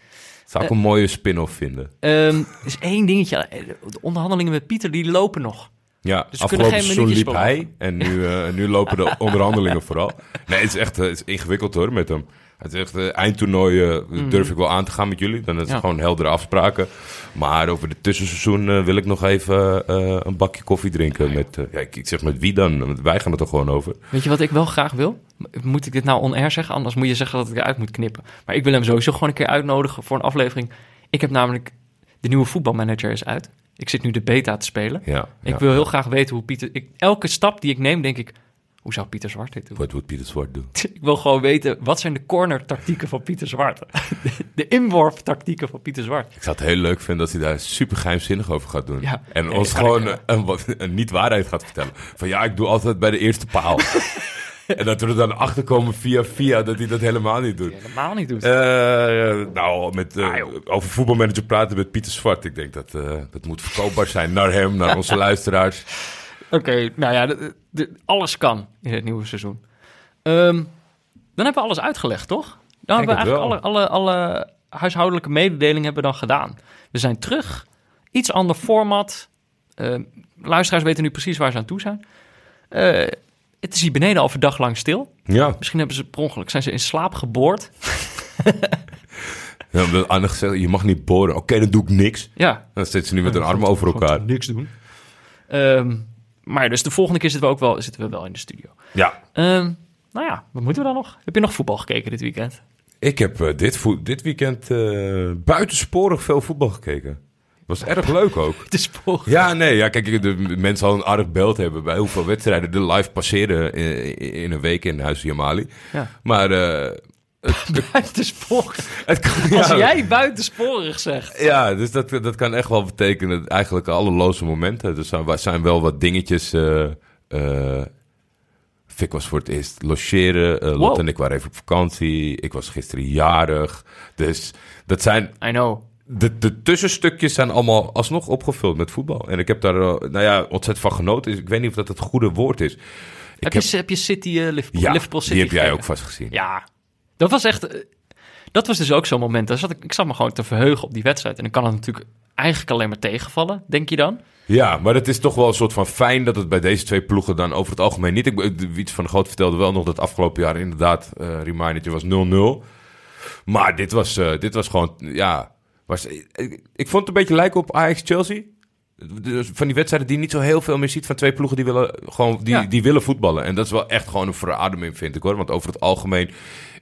Speaker 3: Zou ik een mooie spin-off vinden.
Speaker 1: Er is één dingetje, eh, de onderhandelingen met Pieter, die lopen nog.
Speaker 3: Ja,
Speaker 1: Dus
Speaker 3: afgelopen seizoen liep hij en nu, eh, nu lopen de onderhandelingen vooral. Nee, het is echt eh, het is ingewikkeld hoor met hem. Het is echt eh, eindtoernooi eh, durf ik wel aan te gaan met jullie. Dan is het
Speaker 1: Mhm. Ja.
Speaker 3: gewoon heldere afspraken. Maar over de tussenseizoen eh, wil ik nog even eh, een bakje koffie drinken. Met, ja, ik, ik zeg met wie dan? Want Wij gaan het er gewoon over.
Speaker 1: Weet je wat ik wel graag wil? Moet ik dit nou on-air zeggen? Anders moet je zeggen dat ik eruit moet knippen. Maar ik wil hem sowieso gewoon een keer uitnodigen voor een aflevering. Ik heb namelijk, de nieuwe voetbalmanager is uit. Ik zit nu de beta te spelen.
Speaker 3: Ja,
Speaker 1: Ik wil heel graag weten hoe Pieter... Ik, elke stap die ik neem, denk ik... Hoe zou Pieter Zwart dit doen?
Speaker 3: Wat moet Pieter Zwart doen?
Speaker 1: Ik wil gewoon weten, wat zijn de corner-tactieken van Pieter Zwart? De, de inworp-tactieken van Pieter Zwart.
Speaker 3: Ik zou het heel leuk vinden als hij daar super geheimzinnig over gaat doen.
Speaker 1: Ja.
Speaker 3: En
Speaker 1: Nee,
Speaker 3: ons
Speaker 1: dat
Speaker 3: gewoon
Speaker 1: ik,
Speaker 3: een, een niet-waarheid gaat vertellen. Van ja, ik doe altijd bij de eerste paal. en dat we er dan achter komen via via dat hij dat helemaal niet doet.
Speaker 1: Helemaal niet doet.
Speaker 3: Eh, nou, met, eh,
Speaker 1: Ah,
Speaker 3: over voetbalmanager praten met Pieter Zwart. Ik denk dat eh, dat moet verkoopbaar zijn naar hem, naar onze luisteraars.
Speaker 1: Oké, nou ja, de- de- alles kan in het nieuwe seizoen. Ehm, dan hebben we alles uitgelegd, toch? Dan hebben we eigenlijk alle, alle, alle huishoudelijke mededelingen hebben we dan gedaan. We zijn terug. Iets ander format. Ehm, luisteraars weten nu precies waar ze aan toe zijn. Eh, het is hier beneden al een dag lang stil.
Speaker 3: Ja,
Speaker 1: Misschien hebben ze per ongeluk, zijn ze in slaap geboord.
Speaker 3: ja Anne gezegd, je mag niet boren. Oké, dan doe ik niks.
Speaker 1: Ja,
Speaker 3: Dan zitten ze nu met hun armen over elkaar.
Speaker 1: niks doen. Ehm, maar dus de volgende keer zitten we ook wel, zitten we wel in de studio.
Speaker 3: Ja,
Speaker 1: Ehm, nou ja, wat moeten we dan nog? Heb je nog voetbal gekeken dit weekend?
Speaker 3: ik heb eh, dit, vo- dit weekend eh, buitensporig veel voetbal gekeken. Was erg leuk ook.
Speaker 1: Het is voor.
Speaker 3: Ja, nee, ja, kijk, de mensen al een aardig beeld hebben bij hoeveel wedstrijden er live passeren in, in een week in Huis Jamali.
Speaker 1: Ja.
Speaker 3: Maar
Speaker 1: Buitensporig.
Speaker 3: het kan,
Speaker 1: Als
Speaker 3: ja,
Speaker 1: jij buitensporig zegt.
Speaker 3: Ja, dus dat, dat kan echt wel betekenen, eigenlijk alle loze momenten. Er zijn, zijn wel wat dingetjes. Fik was voor het eerst logeren. eh Lot
Speaker 1: Wow.
Speaker 3: en ik waren even op vakantie. Ik was gisteren jarig. Dus dat zijn
Speaker 1: I know.
Speaker 3: de, de tussenstukjes zijn allemaal alsnog opgevuld met voetbal. En ik heb daar nou ja, ontzettend van genoten. Dus ik weet niet of dat het goede woord is.
Speaker 1: Heb,
Speaker 3: heb-
Speaker 1: je, heb je City, eh, Liverpool,
Speaker 3: Ja,
Speaker 1: Liverpool City
Speaker 3: die heb jij ook vast gezien.
Speaker 1: Ja, dat was echt... eh, Dat was dus ook zo'n moment. Daar zat ik, ik zat me gewoon te verheugen op die wedstrijd. En dan kan het natuurlijk eigenlijk alleen maar tegenvallen, denk je dan?
Speaker 3: Ja, maar het is toch wel een soort van fijn dat het bij deze twee ploegen dan over het algemeen niet... Ik, Wiets van de Groot vertelde wel nog dat afgelopen jaar inderdaad, eh remindertje was 0-0. Maar dit was, eh, dit was gewoon, ja... Was, ik, ik vond het een beetje lijken op Ajax-Chelsea. Van die wedstrijden die je niet zo heel veel meer ziet van twee ploegen die willen, gewoon, die,
Speaker 1: Ja.
Speaker 3: die willen voetballen. En dat is wel echt gewoon een verademing, vind ik hoor. Want over het algemeen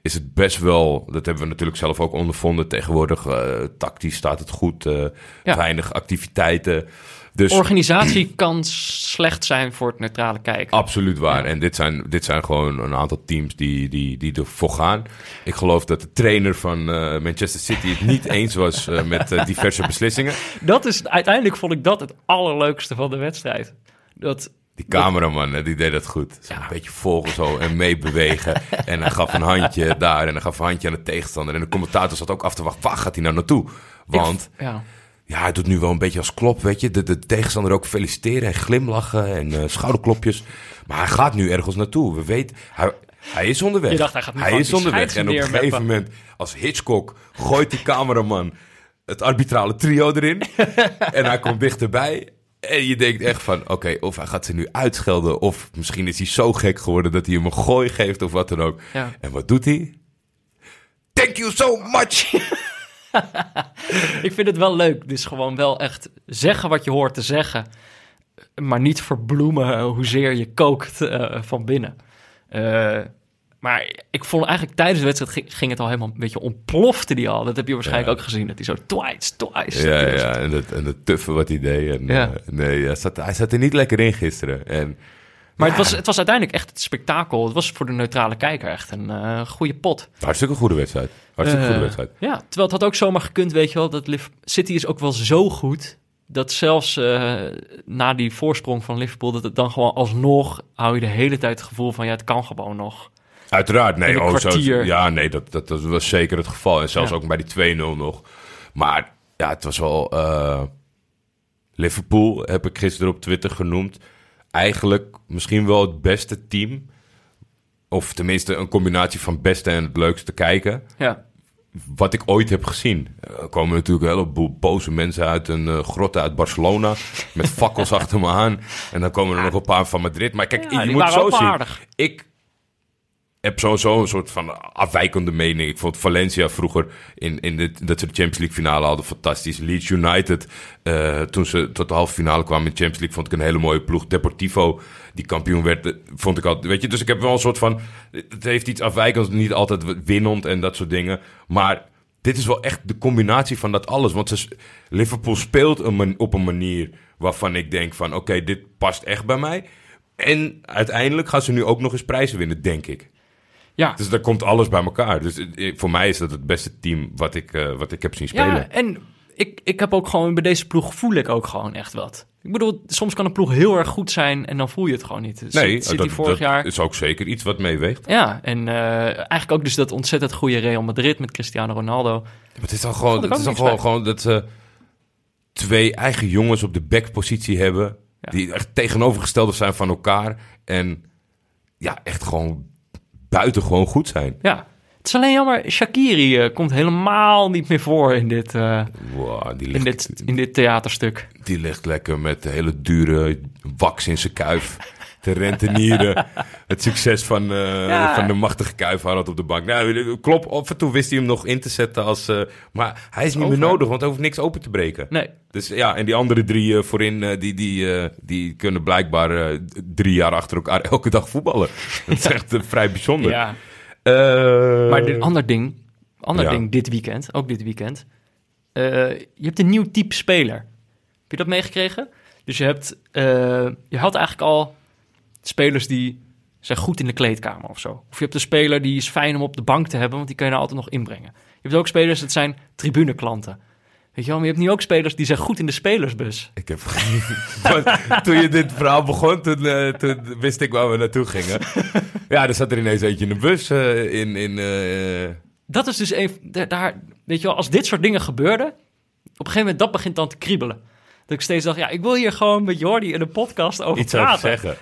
Speaker 3: is het best wel, dat hebben we natuurlijk zelf ook ondervonden. Tegenwoordig eh, tactisch staat het goed, eh,
Speaker 1: Ja.
Speaker 3: weinig activiteiten. Dus
Speaker 1: Organisatie kan slecht zijn voor het neutrale kijken.
Speaker 3: Absoluut waar.
Speaker 1: Ja.
Speaker 3: En dit zijn, dit zijn gewoon een aantal teams die, die, die ervoor gaan. Ik geloof dat de trainer van eh, Manchester City het niet eens was met diverse beslissingen.
Speaker 1: Dat is, uiteindelijk vond ik dat het allerleukste van de wedstrijd. Dat,
Speaker 3: Die cameraman, hè, die deed dat goed. Zo Een beetje volgen zo en meebewegen. en hij gaf een handje daar en hij gaf een handje aan de tegenstander. En de commentator zat ook af te wachten, waar gaat hij nou naartoe? Want
Speaker 1: ja.
Speaker 3: ja, hij doet nu wel een beetje als klop, weet je. De, de tegenstander ook feliciteren en glimlachen en eh, schouderklopjes. Maar hij gaat nu ergens naartoe. We weten, hij, hij is onderweg.
Speaker 1: Je dacht, hij gaat nu
Speaker 3: hij is onderweg. En op een gegeven moment, als Hitchcock, gooit die cameraman het arbitrale trio erin. en hij komt dichterbij. En je denkt echt van, oké, of hij gaat ze nu uitschelden... of misschien is hij zo gek geworden dat hij hem een gooi geeft of wat dan ook.
Speaker 1: Ja.
Speaker 3: En wat doet hij? Thank you so much!
Speaker 1: Ik vind het wel leuk. Dus gewoon wel echt zeggen wat je hoort te zeggen. Maar niet verbloemen hoezeer je kookt eh, van binnen. Eh, maar ik vond eigenlijk tijdens de wedstrijd ging, ging het al helemaal een beetje ontplofte die al. Dat heb je waarschijnlijk
Speaker 3: Ja.
Speaker 1: ook gezien. Dat hij zo twice, twice.
Speaker 3: Ja, ja, en het, en tuffe wat hij deed. En,
Speaker 1: Ja.
Speaker 3: eh, nee, hij zat, hij zat er niet lekker in gisteren. En,
Speaker 1: Maar
Speaker 3: ja,
Speaker 1: het, was, het was uiteindelijk echt het spektakel. Het was voor de neutrale kijker echt een eh, goede pot.
Speaker 3: Hartstikke goede wedstrijd. Hartstikke
Speaker 1: Eh,
Speaker 3: goede wedstrijd.
Speaker 1: Ja, terwijl het had ook zomaar gekund, weet je wel. Dat City is ook wel zo goed. Dat zelfs na die voorsprong van Liverpool, dat het dan gewoon alsnog hou je de hele tijd het gevoel van ja, het kan gewoon nog.
Speaker 3: Uiteraard, nee. Oh, zo, ja, nee, dat, dat, dat was zeker het geval. En zelfs
Speaker 1: Ja.
Speaker 3: ook bij die 2-0 nog. Maar ja, het was wel... eh, Liverpool heb ik gisteren op Twitter genoemd. Eigenlijk misschien wel het beste team. Of tenminste een combinatie van beste en het leukste kijken.
Speaker 1: Ja,
Speaker 3: wat ik ooit heb gezien. Er komen natuurlijk een heleboel boze mensen uit een eh, grot uit Barcelona. Met fakkels achter me aan. En dan komen er nog een paar van Madrid. Maar kijk,
Speaker 1: Ja,
Speaker 3: je moet zo zien.
Speaker 1: aardig.
Speaker 3: Ik heb sowieso een soort van afwijkende mening. Ik vond Valencia vroeger in, in dat ze de Champions League finale hadden fantastisch. Leeds United, eh, toen ze tot de halve finale kwamen in de Champions League, vond ik een hele mooie ploeg. Deportivo, die kampioen werd, eh, vond ik altijd, weet je. Dus ik heb wel een soort van, het heeft iets afwijkends, niet altijd winnend en dat soort dingen. Maar dit is wel echt de combinatie van dat alles. Want ze, Liverpool speelt op een manier waarvan ik denk van, oké, dit past echt bij mij. En uiteindelijk gaan ze nu ook nog eens prijzen winnen, denk ik.
Speaker 1: Ja,
Speaker 3: Dus daar komt alles bij elkaar. Dus eh, voor mij is dat het beste team wat ik, eh, wat ik heb zien spelen.
Speaker 1: ja en ik, ik heb ook gewoon bij deze ploeg voel ik ook gewoon echt wat. Ik bedoel, soms kan een ploeg heel erg goed zijn en dan voel je het gewoon niet.
Speaker 3: nee,
Speaker 1: zit
Speaker 3: dat,
Speaker 1: die vorig
Speaker 3: dat
Speaker 1: jaar.
Speaker 3: is ook zeker iets wat meeweegt.
Speaker 1: Ja, en eh, eigenlijk ook dus dat ontzettend goede Real Madrid met Cristiano Ronaldo.
Speaker 3: Maar het is dan gewoon, het is dan gewoon,
Speaker 1: bij.
Speaker 3: gewoon dat ze twee eigen jongens op de backpositie hebben.
Speaker 1: Ja.
Speaker 3: Die echt tegenovergestelde zijn van elkaar. En ja, echt gewoon buitengewoon goed zijn.
Speaker 1: Ja, het is alleen jammer, Shakiri eh, komt helemaal niet meer voor in dit, eh,
Speaker 3: Wow, die,
Speaker 1: in dit, in dit theaterstuk.
Speaker 3: die ligt lekker met hele dure wax in zijn kuif. Te rentenieren. Het succes van, eh,
Speaker 1: Ja.
Speaker 3: van de machtige kuifhouder op de bank. Nou, klopt, af en toe wist hij hem nog in te zetten als... eh, maar hij is niet meer nodig, want hij hoeft niks open te breken.
Speaker 1: Nee,
Speaker 3: Dus ja, en die andere drie eh, voorin, die, die, die kunnen blijkbaar drie jaar achter elkaar elke dag voetballen. Dat is echt vrij bijzonder.
Speaker 1: ja. Maar een ander ding, ander
Speaker 3: ja.
Speaker 1: ding dit weekend, ook dit weekend. je hebt een nieuw type speler. Heb je dat meegekregen? Dus je hebt, je had eigenlijk al spelers die zijn goed in de kleedkamer of zo. Of je hebt een speler die is fijn om op de bank te hebben, want die kun je altijd nog inbrengen. Je hebt ook spelers, dat zijn tribuneklanten. Weet je wel, maar je hebt nu ook spelers die zijn goed in de spelersbus.
Speaker 3: Ik heb toen je dit verhaal begon, toen, eh, toen wist ik waar we naartoe gingen. ja, er zat er ineens eentje in de bus eh, in... in eh,
Speaker 1: Dat is dus even, da- daar, weet je wel, als dit soort dingen gebeurden, op een gegeven moment dat begint dan te kriebelen. Dat ik steeds dacht, ja, ik wil hier gewoon met Jordi in een podcast over
Speaker 3: iets over
Speaker 1: praten.
Speaker 3: zeggen.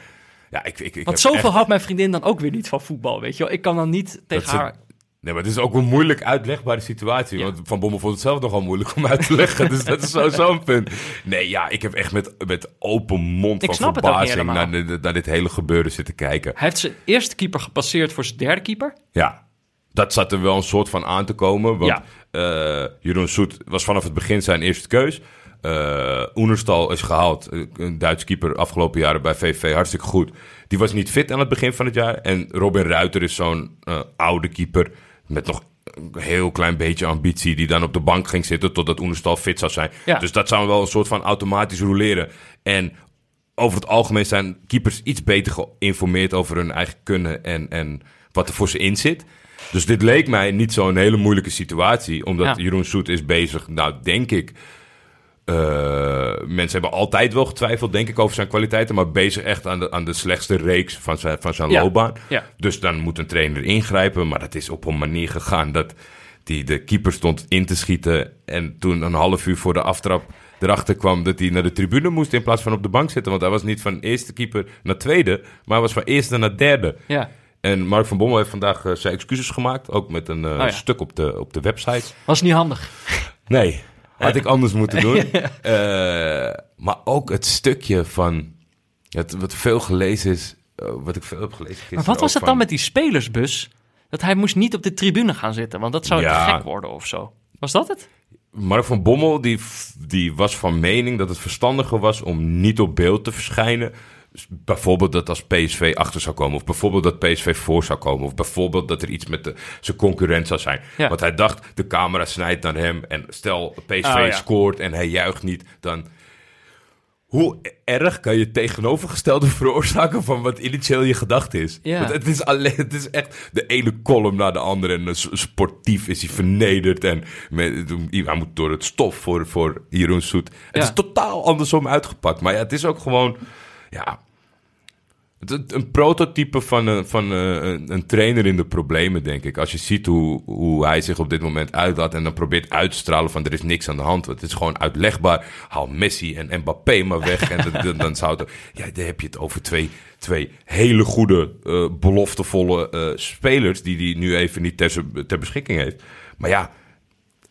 Speaker 3: Ja, ik, ik, ik
Speaker 1: Want zoveel
Speaker 3: echt-
Speaker 1: houdt mijn vriendin dan ook weer niet van voetbal, weet je wel. Ik kan dan niet tegen
Speaker 3: ze-
Speaker 1: haar...
Speaker 3: Nee, maar het is ook een moeilijk uitlegbare situatie.
Speaker 1: Ja.
Speaker 3: Want Van Bommel vond het zelf nogal moeilijk om uit te leggen. dus dat is sowieso een punt. Nee, ja, ik heb echt met, met open mond
Speaker 1: Ik
Speaker 3: van verbazing naar,
Speaker 1: helemaal.
Speaker 3: dit- naar dit hele gebeuren zitten kijken.
Speaker 1: Hij heeft zijn eerste keeper gepasseerd voor zijn derde keeper.
Speaker 3: Ja, dat zat er wel een soort van aan te komen. Want
Speaker 1: Ja.
Speaker 3: eh, Jeroen Soet was vanaf het begin zijn eerste keus. Eh Oenerstal is gehaald. eh, Een Duits keeper afgelopen jaren bij VV. Hartstikke goed. Die was niet fit aan het begin van het jaar. En Robin Ruiter is zo'n eh, oude keeper met nog een heel klein beetje ambitie... die dan op de bank ging zitten totdat Oenerstal fit zou zijn.
Speaker 1: Ja.
Speaker 3: Dus dat zou wel een soort van automatisch roleren. En over het algemeen zijn keepers iets beter geïnformeerd over hun eigen kunnen en, en wat er voor ze in zit. Dus dit leek mij niet zo'n hele moeilijke situatie, omdat
Speaker 1: Ja.
Speaker 3: Jeroen Soet is bezig, nou denk ik. Eh, mensen hebben altijd wel getwijfeld, denk ik, over zijn kwaliteiten, maar bezig echt aan de, aan de slechtste reeks van zijn, van zijn
Speaker 1: Ja.
Speaker 3: loopbaan.
Speaker 1: Ja.
Speaker 3: Dus dan moet een trainer ingrijpen, maar dat is op een manier gegaan dat die de keeper stond in te schieten en toen een half uur voor de aftrap erachter kwam dat hij naar de tribune moest in plaats van op de bank zitten, want hij was niet van eerste keeper naar tweede, maar hij was van eerste naar derde.
Speaker 1: Ja,
Speaker 3: En Mark van Bommel heeft vandaag eh, zijn excuses gemaakt, ook met een eh,
Speaker 1: Oh ja.
Speaker 3: stuk op de, op de website.
Speaker 1: was niet handig.
Speaker 3: Nee, had ik anders moeten doen. Eh, maar ook het stukje van, het, wat veel gelezen is, eh, wat ik veel heb gelezen
Speaker 1: Maar wat was het
Speaker 3: van-
Speaker 1: dan met die spelersbus? Dat hij moest niet op de tribune gaan zitten, want dat zou
Speaker 3: Ja.
Speaker 1: gek worden of zo. Was dat het?
Speaker 3: Mark van Bommel die, die was van mening dat het verstandiger was om niet op beeld te verschijnen. Dus bijvoorbeeld dat als PSV achter zou komen, of bijvoorbeeld dat PSV voor zou komen, of bijvoorbeeld dat er iets met de, zijn concurrent zou zijn.
Speaker 1: Ja.
Speaker 3: Want hij dacht, de camera snijdt naar hem en stel PSV
Speaker 1: Oh, ja.
Speaker 3: scoort en hij juicht niet, dan... Hoe erg kan je tegenovergestelde veroorzaken van wat initieel je gedachte is?
Speaker 1: Ja.
Speaker 3: Want het is, alleen, het is echt de ene column naar de andere. En eh, sportief is hij vernederd. En met, hij moet door het stof voor, voor Jeroen Soet. Het is totaal andersom uitgepakt. Maar ja, het is ook gewoon... Ja, een prototype van, een, van een, een trainer in de problemen, denk ik. Als je ziet hoe, hoe hij zich op dit moment uitlaat... en dan probeert uit te stralen van er is niks aan de hand. Het is gewoon uitlegbaar. Haal Messi en Mbappé maar weg. en dan, dan, zou het... Ja, dan heb je het over twee, twee hele goede, eh, beloftevolle eh, spelers... die hij nu even niet ter, ter beschikking heeft. Maar ja...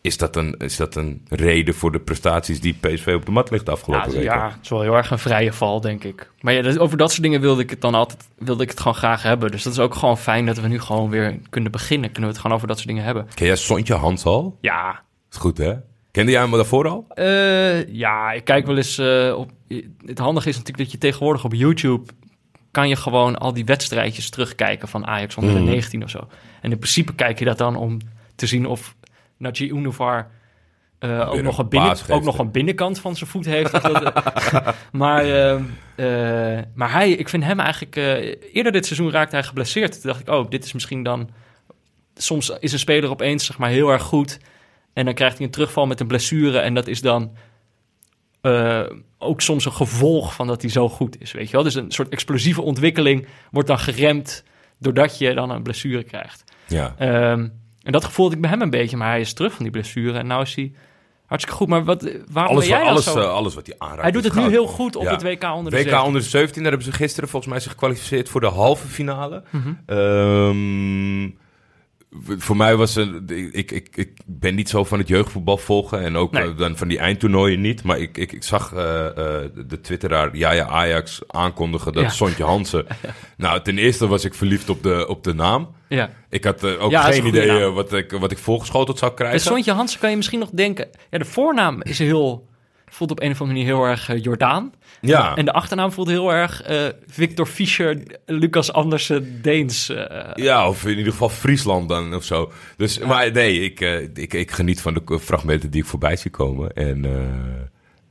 Speaker 3: Is dat, een, is dat een reden voor de prestaties die PSV op de mat ligt
Speaker 1: Ja,
Speaker 3: afgelopen weken?
Speaker 1: ja, het is wel heel erg een vrije val, denk ik. Maar ja, over dat soort dingen wilde ik het dan altijd wilde ik het gewoon graag hebben. Dus dat is ook gewoon fijn dat we nu gewoon weer kunnen beginnen. Kunnen we het gewoon over dat soort dingen hebben.
Speaker 3: Ken jij Sontje Hans al?
Speaker 1: Ja,
Speaker 3: Is goed, hè? Kende jij hem daarvoor al?
Speaker 1: Eh, ja, ik kijk wel eens eh, op. Het handige is natuurlijk dat je tegenwoordig op YouTube kan je gewoon al die wedstrijdjes terugkijken van Ajax onder de 19 of zo. En in principe kijk je dat dan om te zien of Najee Univar eh, ook, nog
Speaker 3: een
Speaker 1: binnen, ook nog een binnenkant van zijn voet heeft. dat- maar, eh, eh, maar hij, ik vind hem eigenlijk... eerder dit seizoen raakte hij geblesseerd. Toen dacht ik, oh, dit is misschien dan... Soms is een speler opeens zeg maar, heel erg goed... en dan krijgt hij een terugval met een blessure... en dat is dan ook soms een gevolg van dat hij zo goed is, weet je wel? Dus een soort explosieve ontwikkeling wordt dan geremd... doordat je dan een blessure krijgt.
Speaker 3: Ja.
Speaker 1: Ehm, en dat gevoelde ik bij hem een beetje, maar hij is terug van die blessure en nou is hij hartstikke goed. Maar wat, waarom
Speaker 3: Alles,
Speaker 1: ben jij
Speaker 3: alles,
Speaker 1: zo?
Speaker 3: eh, alles wat hij aanraakt.
Speaker 1: hij doet het nu heel goed op
Speaker 3: Ja.
Speaker 1: het WK onder de
Speaker 3: WK
Speaker 1: 17.
Speaker 3: onder de 17, daar hebben ze gisteren volgens mij zich gekwalificeerd voor de halve finale. W- voor mij was het, ik, ik, ik ben niet zo van het jeugdvoetbal volgen en ook
Speaker 1: Nee.
Speaker 3: eh, dan van die eindtoernooien niet. Maar ik, ik, ik zag eh, eh, de twitteraar Jaja Ajax aankondigen dat
Speaker 1: Ja.
Speaker 3: Sontje Hansen... nou, ten eerste was ik verliefd op de, op de naam.
Speaker 1: Ja.
Speaker 3: Ik had ook
Speaker 1: Ja,
Speaker 3: geen
Speaker 1: een
Speaker 3: idee wat, ik, wat ik voorgeschoteld zou
Speaker 1: En
Speaker 3: krijgen.
Speaker 1: Sontje Hansen kan je misschien nog denken... Ja, de voornaam is heel... voelt op een of andere manier heel erg eh, Jordaan.
Speaker 3: ja.
Speaker 1: En de achternaam voelt heel erg eh, Victor Fischer, Lucas Andersen, Deens. eh,
Speaker 3: Ja, of in ieder geval Friesland dan of zo. Dus, maar nee, ik, eh, ik, ik geniet van de fragmenten die ik voorbij zie komen. En, eh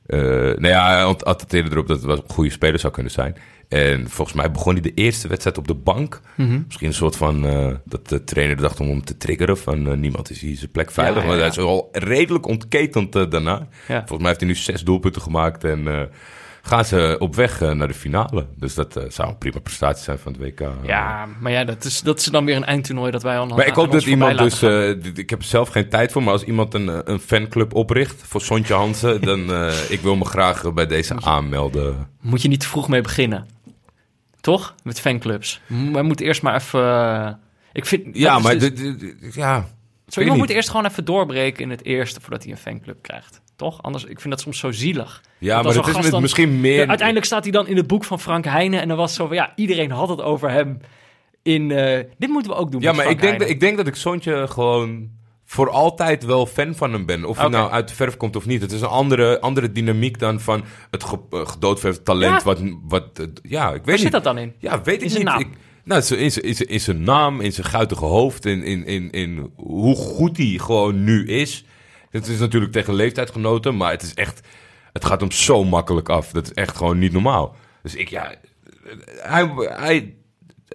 Speaker 3: eh nou ja, attenteerde erop dat het wel een goede speler zou kunnen zijn. En volgens mij begon hij de eerste wedstrijd op de bank.
Speaker 1: mhm.
Speaker 3: Misschien een soort van, eh, dat de trainer dacht om hem te triggeren van eh, niemand is hier zijn plek veilig.
Speaker 1: Ja, ja,
Speaker 3: Maar hij is al redelijk ontketend eh, daarna. Volgens mij heeft hij nu zes doelpunten gemaakt en gaan ze op weg naar de finale. Dus dat zou een prima prestatie zijn van het WK.
Speaker 1: Ja, maar ja, dat is, dat is dan weer een eindtoernooi dat wij al
Speaker 3: Maar ik hoop dat iemand dus... ik heb er zelf geen tijd voor, maar als iemand een, een fanclub opricht voor Sontje Hansen, dan eh ik wil me graag bij deze aanmelden.
Speaker 1: Moet je niet te vroeg mee beginnen. Toch? Met fanclubs. M- Wij moeten eerst maar even... eh, ik vind...
Speaker 3: Ja, maar
Speaker 1: dus-
Speaker 3: dit- dit- dit- ja,
Speaker 1: Zo iemand moet eerst gewoon even doorbreken in het eerste voordat hij een fanclub krijgt. Toch? Anders, ik vind dat soms zo zielig.
Speaker 3: ja maar het is
Speaker 1: dan-
Speaker 3: misschien meer...
Speaker 1: Ja, uiteindelijk staat hij dan in het boek van Frank Heijnen en dan was zo van, ja, iedereen had het over hem in... eh, dit moeten we ook doen
Speaker 3: Ja, maar
Speaker 1: Frank
Speaker 3: ik denk, dat, ik denk dat ik Sontje gewoon voor altijd wel fan van hem ben. Of hij nou uit de verf komt of niet. Het is een andere, andere dynamiek dan van het ge, eh, gedoodverfde talent.
Speaker 1: Ja.
Speaker 3: Wat, wat, eh, ja, ik weet
Speaker 1: Waar
Speaker 3: niet.
Speaker 1: zit dat dan in?
Speaker 3: Ja, weet ik
Speaker 1: In
Speaker 3: niet.
Speaker 1: naam?
Speaker 3: Ik, nou, in, zijn- in, zijn- in zijn naam, in zijn guitige hoofd, in, in, in, in hoe goed hij gewoon nu is. Het is natuurlijk tegen leeftijdgenoten, maar het is echt... Het gaat hem zo makkelijk af. Dat is echt gewoon niet normaal. Dus ik, ja... Hij, hij,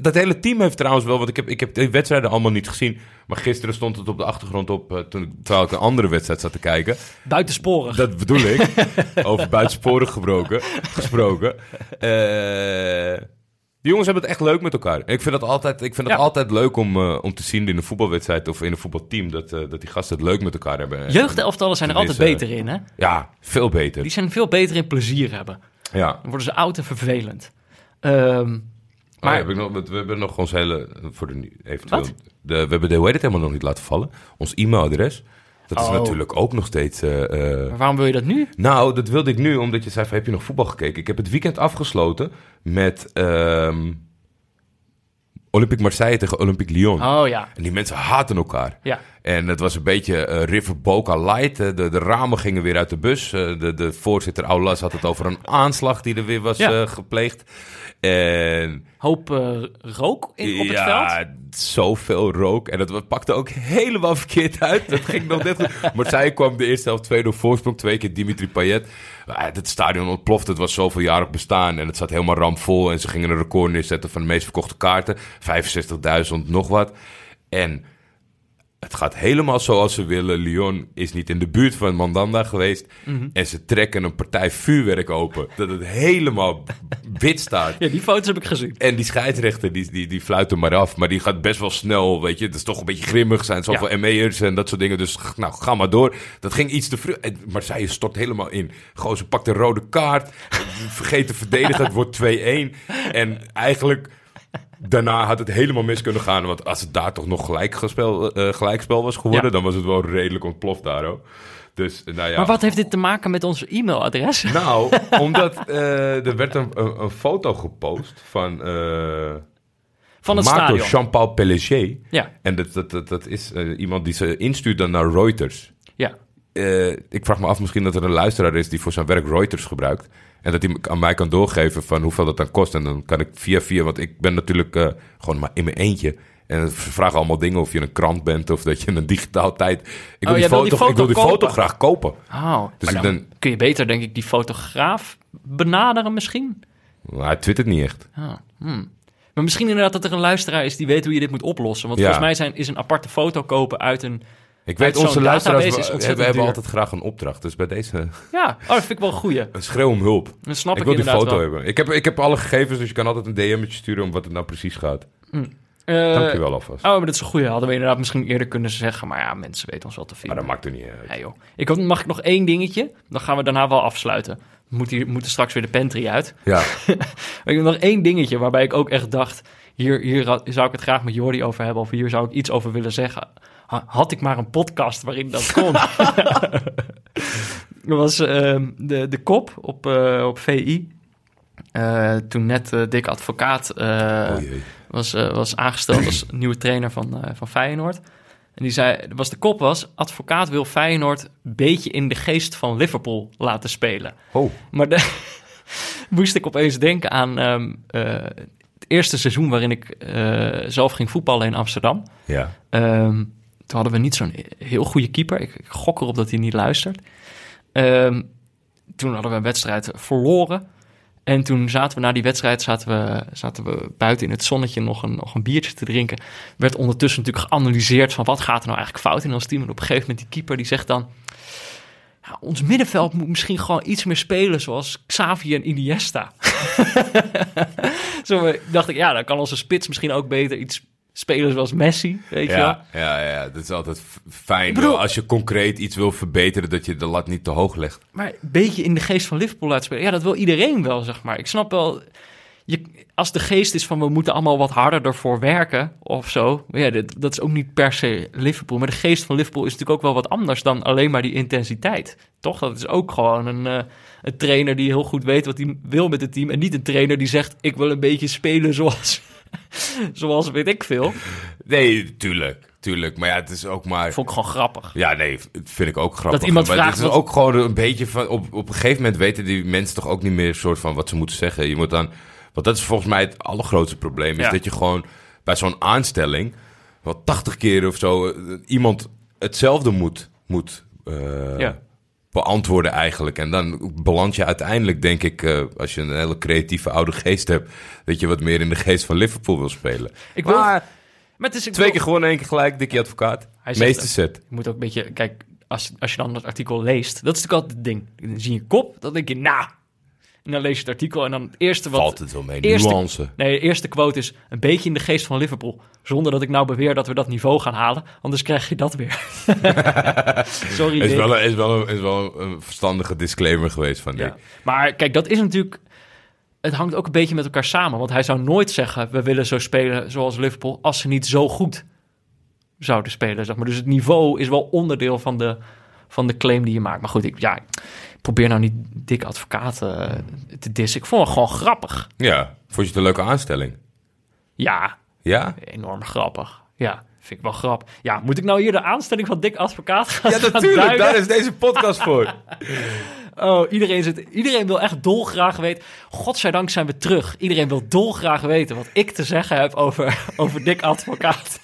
Speaker 3: dat hele team heeft trouwens wel... Want ik heb, ik heb de wedstrijden allemaal niet gezien. Maar gisteren stond het op de achtergrond op... eh, Toen, ik- terwijl ik een andere wedstrijd zat te kijken.
Speaker 1: Buitensporig.
Speaker 3: Dat bedoel ik. Over buitensporig gebroken, gesproken. Eh, die jongens hebben het echt leuk met elkaar. Ik vind het altijd, ik vind
Speaker 1: Ja.
Speaker 3: altijd leuk om, eh, om te zien in een voetbalwedstrijd of in een voetbalteam. Dat, dat die gasten het leuk met elkaar hebben.
Speaker 1: Jeugdelftallen zijn er altijd beter in, hè?
Speaker 3: Ja, veel beter.
Speaker 1: Die zijn veel beter in plezier hebben.
Speaker 3: Ja.
Speaker 1: Dan worden ze oud en vervelend. Ehm,
Speaker 3: Maar
Speaker 1: maar
Speaker 3: heb ik nog, we hebben nog ons hele. Voor de, eventueel,
Speaker 1: Wat?
Speaker 3: De, we hebben de hoe heet het helemaal nog niet laten vallen. Ons e-mailadres. Dat is
Speaker 1: Oh.
Speaker 3: natuurlijk ook nog steeds. eh, eh,
Speaker 1: maar waarom wil je dat nu?
Speaker 3: Nou, dat wilde ik nu, omdat je zei: van, heb je nog voetbal gekeken? Ik heb het weekend afgesloten met ehm Olympique Marseille tegen Olympique Lyon.
Speaker 1: Oh ja,
Speaker 3: En die mensen haten elkaar.
Speaker 1: ja.
Speaker 3: En het was een beetje eh, River Boca light. Eh, De, de ramen gingen weer uit de bus. Eh, de, de voorzitter Aulas had het over een aanslag die er weer was
Speaker 1: Ja.
Speaker 3: gepleegd. En
Speaker 1: Hoop rook in, op het
Speaker 3: ja,
Speaker 1: veld.
Speaker 3: zoveel rook. En dat pakte ook helemaal verkeerd uit. Dat ging nog net goed. Marseille kwam de eerste helft 2-0 voorsprong. Twee keer Dimitri Payet. Het stadion ontplofte. Het was zoveel jarig bestaan. En het zat helemaal ramvol. En ze gingen een record neerzetten van de meest verkochte kaarten. 65.000 nog wat. En het gaat helemaal zoals ze willen. Lyon is niet in de buurt van Mandanda geweest.
Speaker 1: Mhm.
Speaker 3: En ze trekken een partij vuurwerk open. Dat het helemaal wit staat.
Speaker 1: Ja, die foto's heb ik gezien.
Speaker 3: En die scheidsrechter, die, die, die fluit maar af. Maar die gaat best wel snel, weet je. Het is toch een beetje grimmig. zijn zoveel
Speaker 1: Ja.
Speaker 3: ME'ers en dat soort dingen. Dus nou, ga maar door. Dat ging iets te vroeg. En Marseille stort helemaal in. Gozer pakt een rode kaart. Vergeet te verdedigen. Het wordt 2-1. En eigenlijk... Daarna had het helemaal mis kunnen gaan. Want als het daar toch nog gelijkspel, eh gelijkspel was geworden...
Speaker 1: Ja.
Speaker 3: dan was het wel redelijk ontploft daar ook. Dus, nou ja.
Speaker 1: Maar wat heeft dit te maken met ons e-mailadres?
Speaker 3: Nou, omdat eh, er werd een, een, een foto gepost van... eh,
Speaker 1: Van het stadion.
Speaker 3: Jean-Paul Pellissier.
Speaker 1: Ja,
Speaker 3: En dat, dat, dat, dat is eh, iemand die ze instuurt dan naar Reuters.
Speaker 1: ja.
Speaker 3: Eh, ik vraag me af misschien dat er een luisteraar is die voor zijn werk Reuters gebruikt. En dat hij aan mij kan doorgeven van hoeveel dat dan kost. En dan kan ik via via, want ik ben natuurlijk eh, gewoon maar in mijn eentje. En ze vragen allemaal dingen of je een krant bent of dat je een digitaal tijd... Ik wil,
Speaker 1: Oh,
Speaker 3: die,
Speaker 1: wil
Speaker 3: foto,
Speaker 1: die
Speaker 3: ik wil die
Speaker 1: foto
Speaker 3: foto graag kopen.
Speaker 1: Oh,
Speaker 3: Dus
Speaker 1: dan
Speaker 3: dan-
Speaker 1: kun je beter, denk ik, die fotograaf benaderen misschien?
Speaker 3: Maar hij twittert niet echt.
Speaker 1: Ah, hmm. Maar misschien inderdaad dat er een luisteraar is die weet hoe je dit moet oplossen. Want
Speaker 3: Ja.
Speaker 1: volgens mij zijn, is een aparte foto kopen uit een...
Speaker 3: Ik weet, onze luisteraars we- hebben
Speaker 1: duur.
Speaker 3: altijd graag een opdracht. Dus bij deze
Speaker 1: Ja, oh, dat vind ik wel een goeie.
Speaker 3: een schreeuw om hulp.
Speaker 1: Dan snap ik,
Speaker 3: ik wil die foto
Speaker 1: wel.
Speaker 3: hebben. Ik heb, ik heb alle gegevens, dus je kan altijd een DM'tje sturen om wat het nou precies gaat.
Speaker 1: Eh,
Speaker 3: Dank je wel alvast.
Speaker 1: Oh, maar dat is een goeie. Hadden we inderdaad misschien eerder kunnen zeggen. Maar ja, mensen weten ons wel te
Speaker 3: maar
Speaker 1: vinden.
Speaker 3: dat maakt er niet uit.
Speaker 1: Ja, joh. Ik mag ik nog één dingetje? Dan gaan we daarna wel afsluiten. We moeten, hier, moeten straks weer de pantry uit.
Speaker 3: Ja,
Speaker 1: Maar ik heb nog één dingetje waarbij ik ook echt dacht... Hier, hier zou ik het graag met Jordi over hebben... of hier zou ik iets over willen zeggen. Ha- Had ik maar een podcast waarin dat kon. dat was ehm, de, de kop op, eh, op VI. Eh, toen net eh Dick Advocaat
Speaker 3: oh
Speaker 1: was, was aangesteld als nieuwe trainer van, eh, van Feyenoord. En die zei, was de kop was... Advocaat wil Feyenoord een beetje in de geest van Liverpool laten spelen.
Speaker 3: Oh,
Speaker 1: Maar de, moest ik opeens denken aan ehm, eh, het eerste seizoen waarin ik eh, zelf ging voetballen in Amsterdam.
Speaker 3: ja.
Speaker 1: Ehm, toen hadden we niet zo'n heel goede keeper. Ik, gok erop dat hij niet luistert. Ehm, toen hadden we een wedstrijd verloren. En toen zaten we na die wedstrijd zaten we, zaten we buiten in het zonnetje nog een, nog een biertje te drinken. Werd ondertussen natuurlijk geanalyseerd van wat gaat er nou eigenlijk fout in ons team. En op een gegeven moment die keeper die zegt dan... Ja, ons middenveld moet misschien gewoon iets meer spelen zoals Xavi en Iniesta. Zo dacht ik, ja, dan kan onze spits misschien ook beter iets spelen zoals Messi, weet je wel.
Speaker 3: Ja, ja, ja, dat is altijd fijn.
Speaker 1: Bedoel-
Speaker 3: als je concreet iets wil verbeteren, dat je de lat niet te hoog legt.
Speaker 1: Maar een beetje in de geest van Liverpool uitspelen. Ja, dat wil iedereen wel, zeg maar. Ik snap wel... Je, als de geest is van we moeten allemaal wat harder ervoor werken of zo. maar Ja, dat, dat is ook niet per se Liverpool. Maar de geest van Liverpool is natuurlijk ook wel wat anders dan alleen maar die intensiteit. Toch? Dat is ook gewoon een, eh, een trainer die heel goed weet wat hij wil met het team. En niet een trainer die zegt: Ik wil een beetje spelen zoals, zoals weet ik veel.
Speaker 3: Nee, tuurlijk, tuurlijk. Maar ja, het is ook maar...
Speaker 1: Vond ik gewoon grappig.
Speaker 3: Ja, nee, vind ik ook grappig.
Speaker 1: Dat iemand
Speaker 3: maar
Speaker 1: vraagt
Speaker 3: het is
Speaker 1: wat-
Speaker 3: ook gewoon een beetje van... Op, op een gegeven moment weten die mensen toch ook niet meer... soort van wat ze moeten zeggen. Je moet dan... Want dat is volgens mij het allergrootste probleem. Is
Speaker 1: Ja.
Speaker 3: dat je gewoon bij zo'n aanstelling... wel 80 keer of zo... eh, iemand hetzelfde moet, moet eh,
Speaker 1: Ja.
Speaker 3: Beantwoorden eigenlijk. En dan beland je uiteindelijk, denk ik... eh, als je een hele creatieve oude geest hebt... dat je wat meer in de geest van Liverpool wil spelen.
Speaker 1: Ik wil,
Speaker 3: Maar
Speaker 1: maar het is, ik
Speaker 3: twee
Speaker 1: wil-
Speaker 3: keer gewonnen, één keer gelijk. Dikkie advocaat.
Speaker 1: Hij
Speaker 3: Meeste set.
Speaker 1: Je moet ook een beetje, kijk, als, als je dan dat artikel leest, dat is natuurlijk altijd het ding. Dan zie je kop, dan denk je, nou. En dan lees je het artikel en dan het eerste wat...
Speaker 3: Valt het wel mee.
Speaker 1: eerste-
Speaker 3: Nuance.
Speaker 1: Nee, de eerste quote is een beetje in de geest van Liverpool. Zonder dat ik nou beweer dat we dat niveau gaan halen. Anders krijg je dat weer. Sorry,
Speaker 3: Is wel, een, is, wel een, is wel een verstandige disclaimer geweest van Dick.
Speaker 1: Ja. Maar kijk, dat is natuurlijk... Het hangt ook een beetje met elkaar samen. Want hij zou nooit zeggen, we willen zo spelen zoals Liverpool... als ze niet zo goed zouden spelen, zeg maar. Dus het niveau is wel onderdeel van de, van de claim die je maakt. Maar goed, ik, ja, ik probeer nou niet dik advocaat eh, te dissen. Ik vond het gewoon grappig.
Speaker 3: Ja, vond je het een leuke aanstelling?
Speaker 1: Ja,
Speaker 3: Ja?
Speaker 1: enorm grappig. Ja, vind ik wel grappig. Ja, moet ik nou hier de aanstelling van dik advocaat gaan
Speaker 3: Ja, natuurlijk. Daar is deze podcast voor.
Speaker 1: Oh, iedereen, zit, iedereen wil echt dolgraag weten. Godzijdank zijn we terug. Iedereen wil dolgraag weten wat ik te zeggen heb over, over dik advocaat.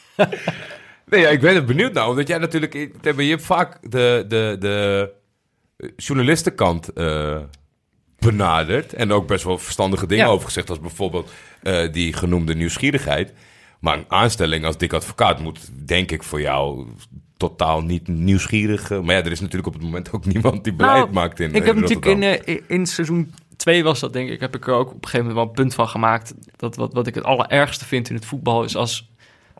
Speaker 3: Nee, ja, ik ben er benieuwd naar. Omdat jij natuurlijk... Je hebt vaak de, de, de journalistenkant eh, benaderd. En ook best wel verstandige dingen
Speaker 1: Ja.
Speaker 3: over gezegd. Als bijvoorbeeld eh, die genoemde nieuwsgierigheid. Maar een aanstelling als dik advocaat moet, denk ik, voor jou totaal niet nieuwsgierig. eh, maar ja, er is natuurlijk op het moment ook niemand die beleid
Speaker 1: Nou,
Speaker 3: maakt in
Speaker 1: ik heb
Speaker 3: in
Speaker 1: natuurlijk in, in seizoen 2 was dat denk ik, heb ik er ook op een gegeven moment wel een punt van gemaakt. Dat wat, wat ik het allerergste vind in het voetbal is als,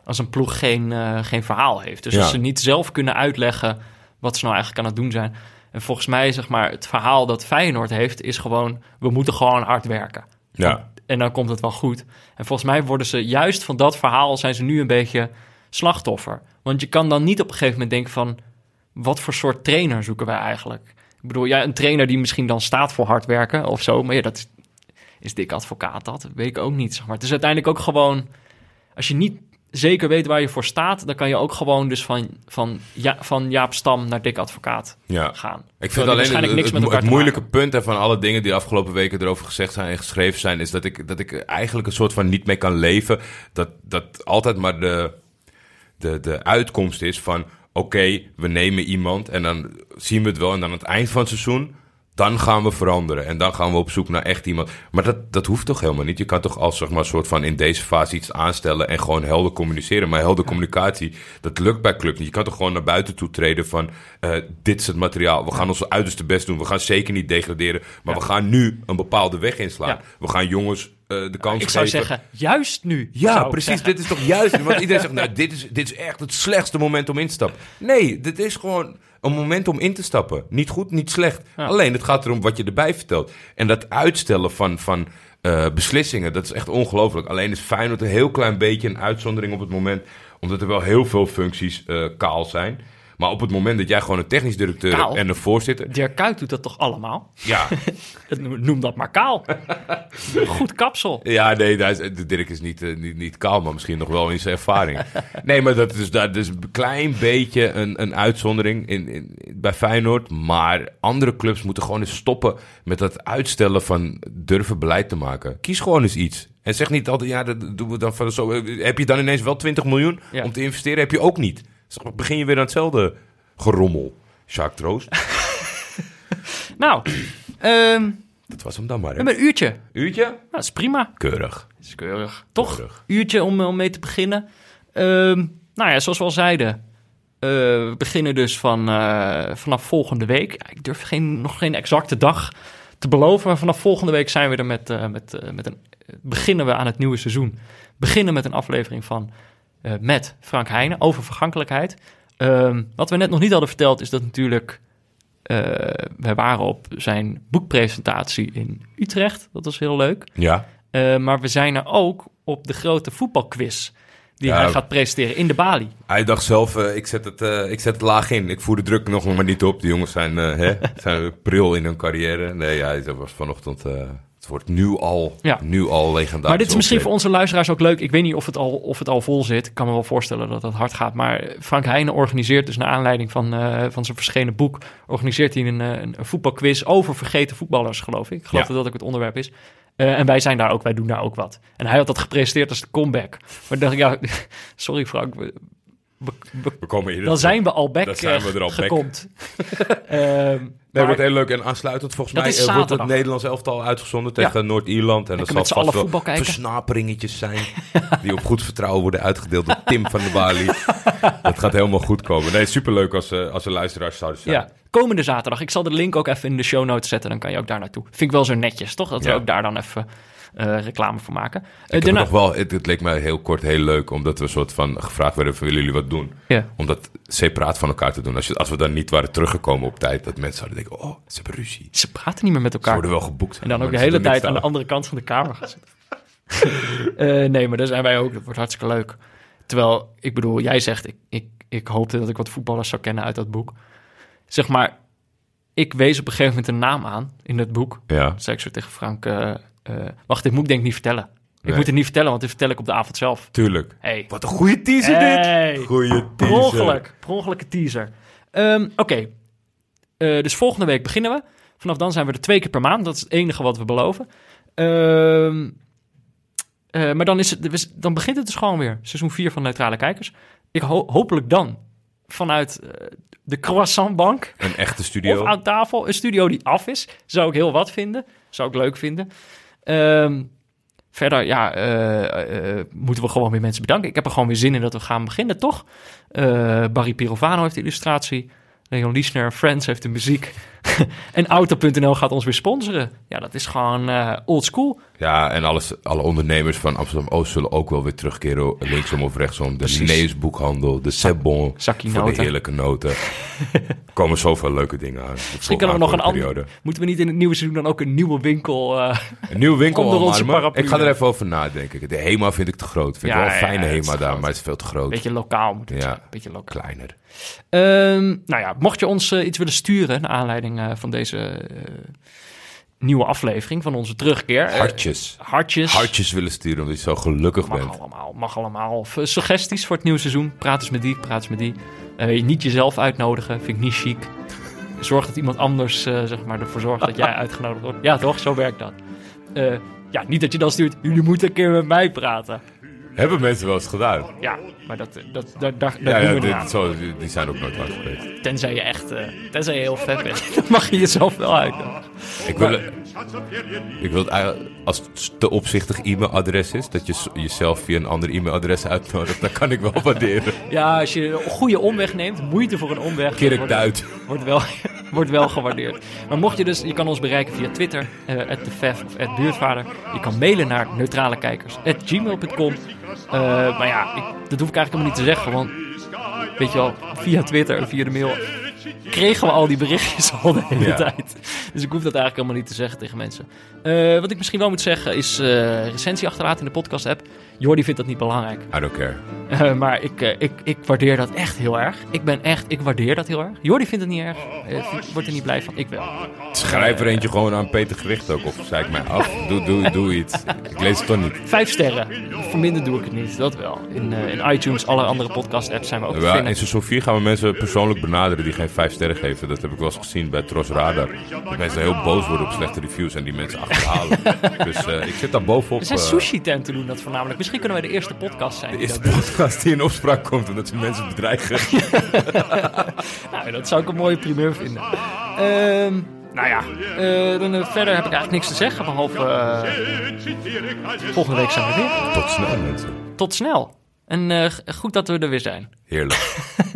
Speaker 1: als een ploeg geen, eh, geen verhaal heeft. Dus
Speaker 3: Ja.
Speaker 1: als ze niet zelf kunnen uitleggen wat ze nou eigenlijk aan het doen zijn. En volgens mij, zeg maar, het verhaal dat Feyenoord heeft, is gewoon, we moeten gewoon hard werken.
Speaker 3: Ja.
Speaker 1: En dan komt het wel goed. En volgens mij worden ze juist van dat verhaal zijn ze nu een beetje slachtoffer. Want je kan dan niet op een gegeven moment denken van wat voor soort trainer zoeken wij eigenlijk? Ik bedoel, ja, een trainer die misschien dan staat voor hard werken of zo, maar ja, dat is, is dik advocaat dat, weet ik ook niet. Zeg maar. Het is uiteindelijk ook gewoon als je niet zeker weet waar je voor staat, dan kan je ook gewoon dus van, van, ja, van Jaap Stam naar Dick Advocaat
Speaker 3: Ja.
Speaker 1: gaan.
Speaker 3: Ik vind alleen
Speaker 1: waarschijnlijk
Speaker 3: het,
Speaker 1: niks
Speaker 3: het,
Speaker 1: met elkaar
Speaker 3: het
Speaker 1: te
Speaker 3: moeilijke punt hè, van alle dingen die de afgelopen weken erover gezegd zijn en geschreven zijn, is dat ik, dat ik eigenlijk een soort van niet mee kan leven. Dat, dat altijd maar de, de, de uitkomst is van: oké, we nemen iemand en dan zien we het wel. En dan aan het eind van het seizoen, dan gaan we veranderen. En dan gaan we op zoek naar echt iemand. Maar dat, dat hoeft toch helemaal niet? Je kan toch als zeg maar, soort van in deze fase iets aanstellen en gewoon helder communiceren. Maar helder communicatie, dat lukt bij clubs niet. Je kan toch gewoon naar buiten toe treden van: eh, dit is het materiaal. We gaan ons uiterste best doen. We gaan zeker niet degraderen. Maar we gaan nu een bepaalde weg inslaan.
Speaker 1: Ja.
Speaker 3: We gaan jongens eh, de kans
Speaker 1: Ik zou
Speaker 3: geven.
Speaker 1: zeggen, juist nu.
Speaker 3: Ja, precies.
Speaker 1: zeggen.
Speaker 3: Dit is toch juist. Want iedereen zegt, nou, dit is, dit is echt het slechtste moment om in te stappen. Nee, dit is gewoon een moment om in te stappen. Niet goed, niet slecht.
Speaker 1: Ja.
Speaker 3: Alleen, het gaat erom wat je erbij vertelt. En dat uitstellen van, van eh, beslissingen, dat is echt ongelooflijk. Alleen is Feyenoord een heel klein beetje een uitzondering op het moment... omdat er wel heel veel functies eh, kaal zijn... Maar op het moment dat jij gewoon een technisch directeur
Speaker 1: Kaal?
Speaker 3: en een voorzitter...
Speaker 1: Dirk Kuyt doet dat toch allemaal?
Speaker 3: Ja,
Speaker 1: noem, dat maar kaal. Goed kapsel.
Speaker 3: Ja, nee, Dirk is niet, eh, niet, niet kaal, maar misschien nog wel in zijn ervaring. Nee, maar dat is, dat is een klein beetje een, een uitzondering in, in, bij Feyenoord. Maar andere clubs moeten gewoon eens stoppen met dat uitstellen van durven beleid te maken. Kies gewoon eens iets. En zeg niet altijd, ja, dat doen we dan van zo. Heb je dan ineens wel 20 miljoen
Speaker 1: Ja.
Speaker 3: om te investeren? Heb je ook niet. Dus begin je weer aan hetzelfde gerommel. Jacques Troost,
Speaker 1: Nou, ehm,
Speaker 3: dat was hem dan maar.
Speaker 1: we
Speaker 3: Hè?
Speaker 1: hebben een uurtje.
Speaker 3: Uurtje?
Speaker 1: Nou, dat is prima.
Speaker 3: Keurig.
Speaker 1: Dat is keurig. Toch?
Speaker 3: Keurig.
Speaker 1: Uurtje om, om mee te beginnen. Ehm, nou ja, zoals we al zeiden. eh, we beginnen dus van, eh, vanaf volgende week. Ik durf geen, nog geen exacte dag te beloven. Maar vanaf volgende week zijn we er met, eh, met, eh, met een... Beginnen we aan het nieuwe seizoen. Beginnen met een aflevering van... eh, met Frank Heijnen over vergankelijkheid. Ehm, wat we net nog niet hadden verteld is dat natuurlijk... eh, we waren op zijn boekpresentatie in Utrecht. Dat was heel leuk.
Speaker 3: Ja.
Speaker 1: Eh, maar we zijn er ook op de grote voetbalquiz die
Speaker 3: Ja.
Speaker 1: hij gaat presenteren in de Bali.
Speaker 3: Hij dacht zelf, ik, zet het, ik zet het laag in. Ik voer de druk nog maar niet op. Die jongens zijn, hè, zijn pril in hun carrière. Nee, ja, hij was vanochtend... het wordt nu al,
Speaker 1: Ja.
Speaker 3: nu al legendarisch.
Speaker 1: maar dit is misschien voor onze luisteraars ook leuk. Ik weet niet of het, al, of het al vol zit. Ik kan me wel voorstellen dat het hard gaat. Maar Frank Heijnen organiseert dus naar aanleiding van, eh, van zijn verschenen boek... organiseert hij een, eh, een, een voetbalquiz over vergeten voetballers, geloof ik. Ik geloof
Speaker 3: Ja.
Speaker 1: dat dat ook het onderwerp is. Eh, en wij zijn daar ook, wij doen daar ook wat. En hij had dat gepresenteerd als de comeback. Maar dan dacht ik, ja, sorry Frank, we, we- we-
Speaker 3: We komen hier.
Speaker 1: dan zijn we al back
Speaker 3: Dan zijn we
Speaker 1: eh,
Speaker 3: er al back.
Speaker 1: gekomt. Ehm,
Speaker 3: Nee,
Speaker 1: maar-
Speaker 3: wordt heel leuk. En aansluitend volgens mij eh, wordt het. Nederlands elftal uitgezonden tegen Noord-Ierland. En dat zal vast wel versnaperingetjes zijn. die op goed vertrouwen worden uitgedeeld door Tim van der Bali. dat gaat helemaal goed komen. Nee, superleuk als, eh, als er luisteraars zouden zijn.
Speaker 1: Ja, komende zaterdag. Ik zal de link ook even in de show notes zetten. Dan kan je ook daar naartoe. Vind ik wel zo netjes, toch? Dat we
Speaker 3: Ja.
Speaker 1: ook daar dan even reclame voor maken. Eh,
Speaker 3: Ik heb
Speaker 1: daarna-
Speaker 3: het nog wel, het, het leek mij heel kort heel leuk, omdat we een soort van gevraagd werden van willen jullie wat doen? Om dat separaat van elkaar te doen. Als, je, als we dan niet waren teruggekomen op tijd, dat mensen zouden denken, oh, ze hebben ruzie.
Speaker 1: Ze praten niet meer met
Speaker 3: Ze
Speaker 1: elkaar.
Speaker 3: worden wel geboekt.
Speaker 1: En dan ook de hele tijd aan de andere kant van de kamer gaan zitten. Eh, nee, maar daar zijn wij ook. Dat wordt hartstikke leuk. Terwijl, ik bedoel, jij zegt, ik, ik, ik hoopte dat ik wat voetballers zou kennen uit dat boek. Zeg maar, ik wees op een gegeven moment een naam aan in het boek.
Speaker 3: Ja,
Speaker 1: Dat zei ik zo tegen Frank. eh, eh, wacht, dit moet ik denk ik niet vertellen. Ik moet het niet vertellen, want dit vertel ik op de avond zelf.
Speaker 3: tuurlijk.
Speaker 1: Hey.
Speaker 3: Wat een goede teaser
Speaker 1: Hey.
Speaker 3: dit! Goeie
Speaker 1: Per
Speaker 3: teaser.
Speaker 1: ongeluk. Per ongelukke teaser. Ehm, Oké. Eh, dus volgende week beginnen we. Vanaf dan zijn we er twee keer per maand. Dat is het enige wat we beloven. Ehm, eh, maar dan, is het, we- dan begint het dus gewoon weer. Seizoen 4 van Neutrale Kijkers. Ik ho- hopelijk dan vanuit de croissantbank
Speaker 3: Een echte studio.
Speaker 1: of aan tafel. Een studio die af is. Zou ik heel wat vinden. Zou ik leuk vinden. Ehm, verder, ja, eh, eh, moeten we gewoon weer mensen bedanken. Ik heb er gewoon weer zin in dat we gaan beginnen, toch? Eh, Barry Pirovano heeft de illustratie. Leon Liesner, Friends heeft de muziek. en Auto.nl gaat ons weer sponsoren. Ja, dat is gewoon eh old school.
Speaker 3: Ja, en alles, alle ondernemers van Amsterdam-Oost zullen ook wel weer terugkeren. Linksom of rechtsom. De
Speaker 1: Precies.
Speaker 3: Linnaeus boekhandel, de Sebon.
Speaker 1: Zakkie
Speaker 3: Voor de
Speaker 1: noten.
Speaker 3: heerlijke noten. er komen zoveel leuke dingen aan.
Speaker 1: Misschien kunnen we nog een andere... Moeten we niet in het nieuwe seizoen dan ook een nieuwe winkel... eh,
Speaker 3: Een nieuwe winkel
Speaker 1: Onder onze paraplu.
Speaker 3: Ik ga er even over nadenken. De HEMA vind ik te groot. Vind
Speaker 1: Ja,
Speaker 3: ik wel een
Speaker 1: ja,
Speaker 3: fijne
Speaker 1: ja,
Speaker 3: HEMA daar, maar het is veel te groot.
Speaker 1: Beetje lokaal moet het
Speaker 3: Ja.
Speaker 1: zijn. Beetje lokaal.
Speaker 3: Kleiner.
Speaker 1: Ehm, nou ja, mocht je ons eh, iets willen sturen naar aanleiding eh, van deze, eh, nieuwe aflevering van onze terugkeer. Eh,
Speaker 3: Hartjes.
Speaker 1: hartjes.
Speaker 3: Hartjes willen sturen omdat je zo gelukkig
Speaker 1: Mag
Speaker 3: bent.
Speaker 1: allemaal, mag allemaal. Of eh, suggesties voor het nieuwe seizoen. Praat eens met die, praat eens met die. Eh, niet jezelf uitnodigen, vind ik niet chic. Zorg dat iemand anders zeg maar, ervoor zorgt dat jij uitgenodigd wordt. Ja, toch? Zo werkt dat. Ja, niet dat je dan stuurt, jullie moeten een keer met mij praten.
Speaker 3: Hebben mensen wel eens gedaan?
Speaker 1: Ja, maar dat, dat, dat, daar,
Speaker 3: Ja, dit, zo, die, zijn ook nooit hard geweest.
Speaker 1: Tenzij je echt, eh, tenzij je heel vet bent. Dan mag je jezelf wel uitnodigen.
Speaker 3: Ik wil, ik wil eigenlijk, als het te opzichtig e-mailadres is, dat je jezelf via een ander e-mailadres uitnodigt, dan kan ik wel waarderen.
Speaker 1: Ja, als je een goede omweg neemt, moeite voor een omweg.
Speaker 3: Kirk
Speaker 1: wordt-
Speaker 3: Duit.
Speaker 1: Wordt wel, wordt wel gewaardeerd. Maar mocht je dus, je kan ons bereiken via Twitter, eh @defef of @buurtvader. Je kan mailen naar neutralekijkers@gmail.com. Eh maar ja, ik, dat hoef ik eigenlijk helemaal niet te zeggen, want weet je wel, via Twitter en via de mail kregen we al die berichtjes al de hele
Speaker 3: Ja.
Speaker 1: tijd. Dus ik hoef dat eigenlijk helemaal niet te zeggen tegen mensen. Eh, wat ik misschien wel moet zeggen is recensie achterlaten in de podcast app. Jordi vindt dat niet belangrijk.
Speaker 3: I don't care.
Speaker 1: Eh, maar ik, eh, ik, ik waardeer dat echt heel erg. Ik ben echt, ik waardeer dat heel erg. Jordi vindt het niet erg. Eh, vindt- wordt er niet blij van. Ik wel.
Speaker 3: Schrijf er eentje gewoon aan Peter Gewicht ook op. Zei ik mij af. Doe, doe, doe iets. Ik lees het toch niet.
Speaker 1: Vijf sterren. Verminderd doe ik het niet. Dat wel. In, eh, in iTunes, alle andere podcast apps zijn we ook
Speaker 3: Ja, in seizoen 4 gaan we mensen persoonlijk benaderen die geen 5 sterren geven. Dat heb ik wel eens gezien bij Tros Radar. Dat mensen heel boos worden op slechte reviews en die mensen achterhalen. dus eh, ik zit daar bovenop.
Speaker 1: Er zijn
Speaker 3: eh,
Speaker 1: sushi-tenten doen dat voornamelijk. Misschien kunnen wij de eerste podcast zijn.
Speaker 3: de eerste podcast die in opspraak komt omdat ze mensen bedreigen.
Speaker 1: Nou, dat zou ik een mooie primeur vinden. Ehm, nou ja, eh, dan, eh, verder heb ik eigenlijk niks te zeggen. Behalve eh, volgende week zijn we weer.
Speaker 3: Tot snel mensen.
Speaker 1: Tot snel. En goed dat we er weer zijn.
Speaker 3: Heerlijk.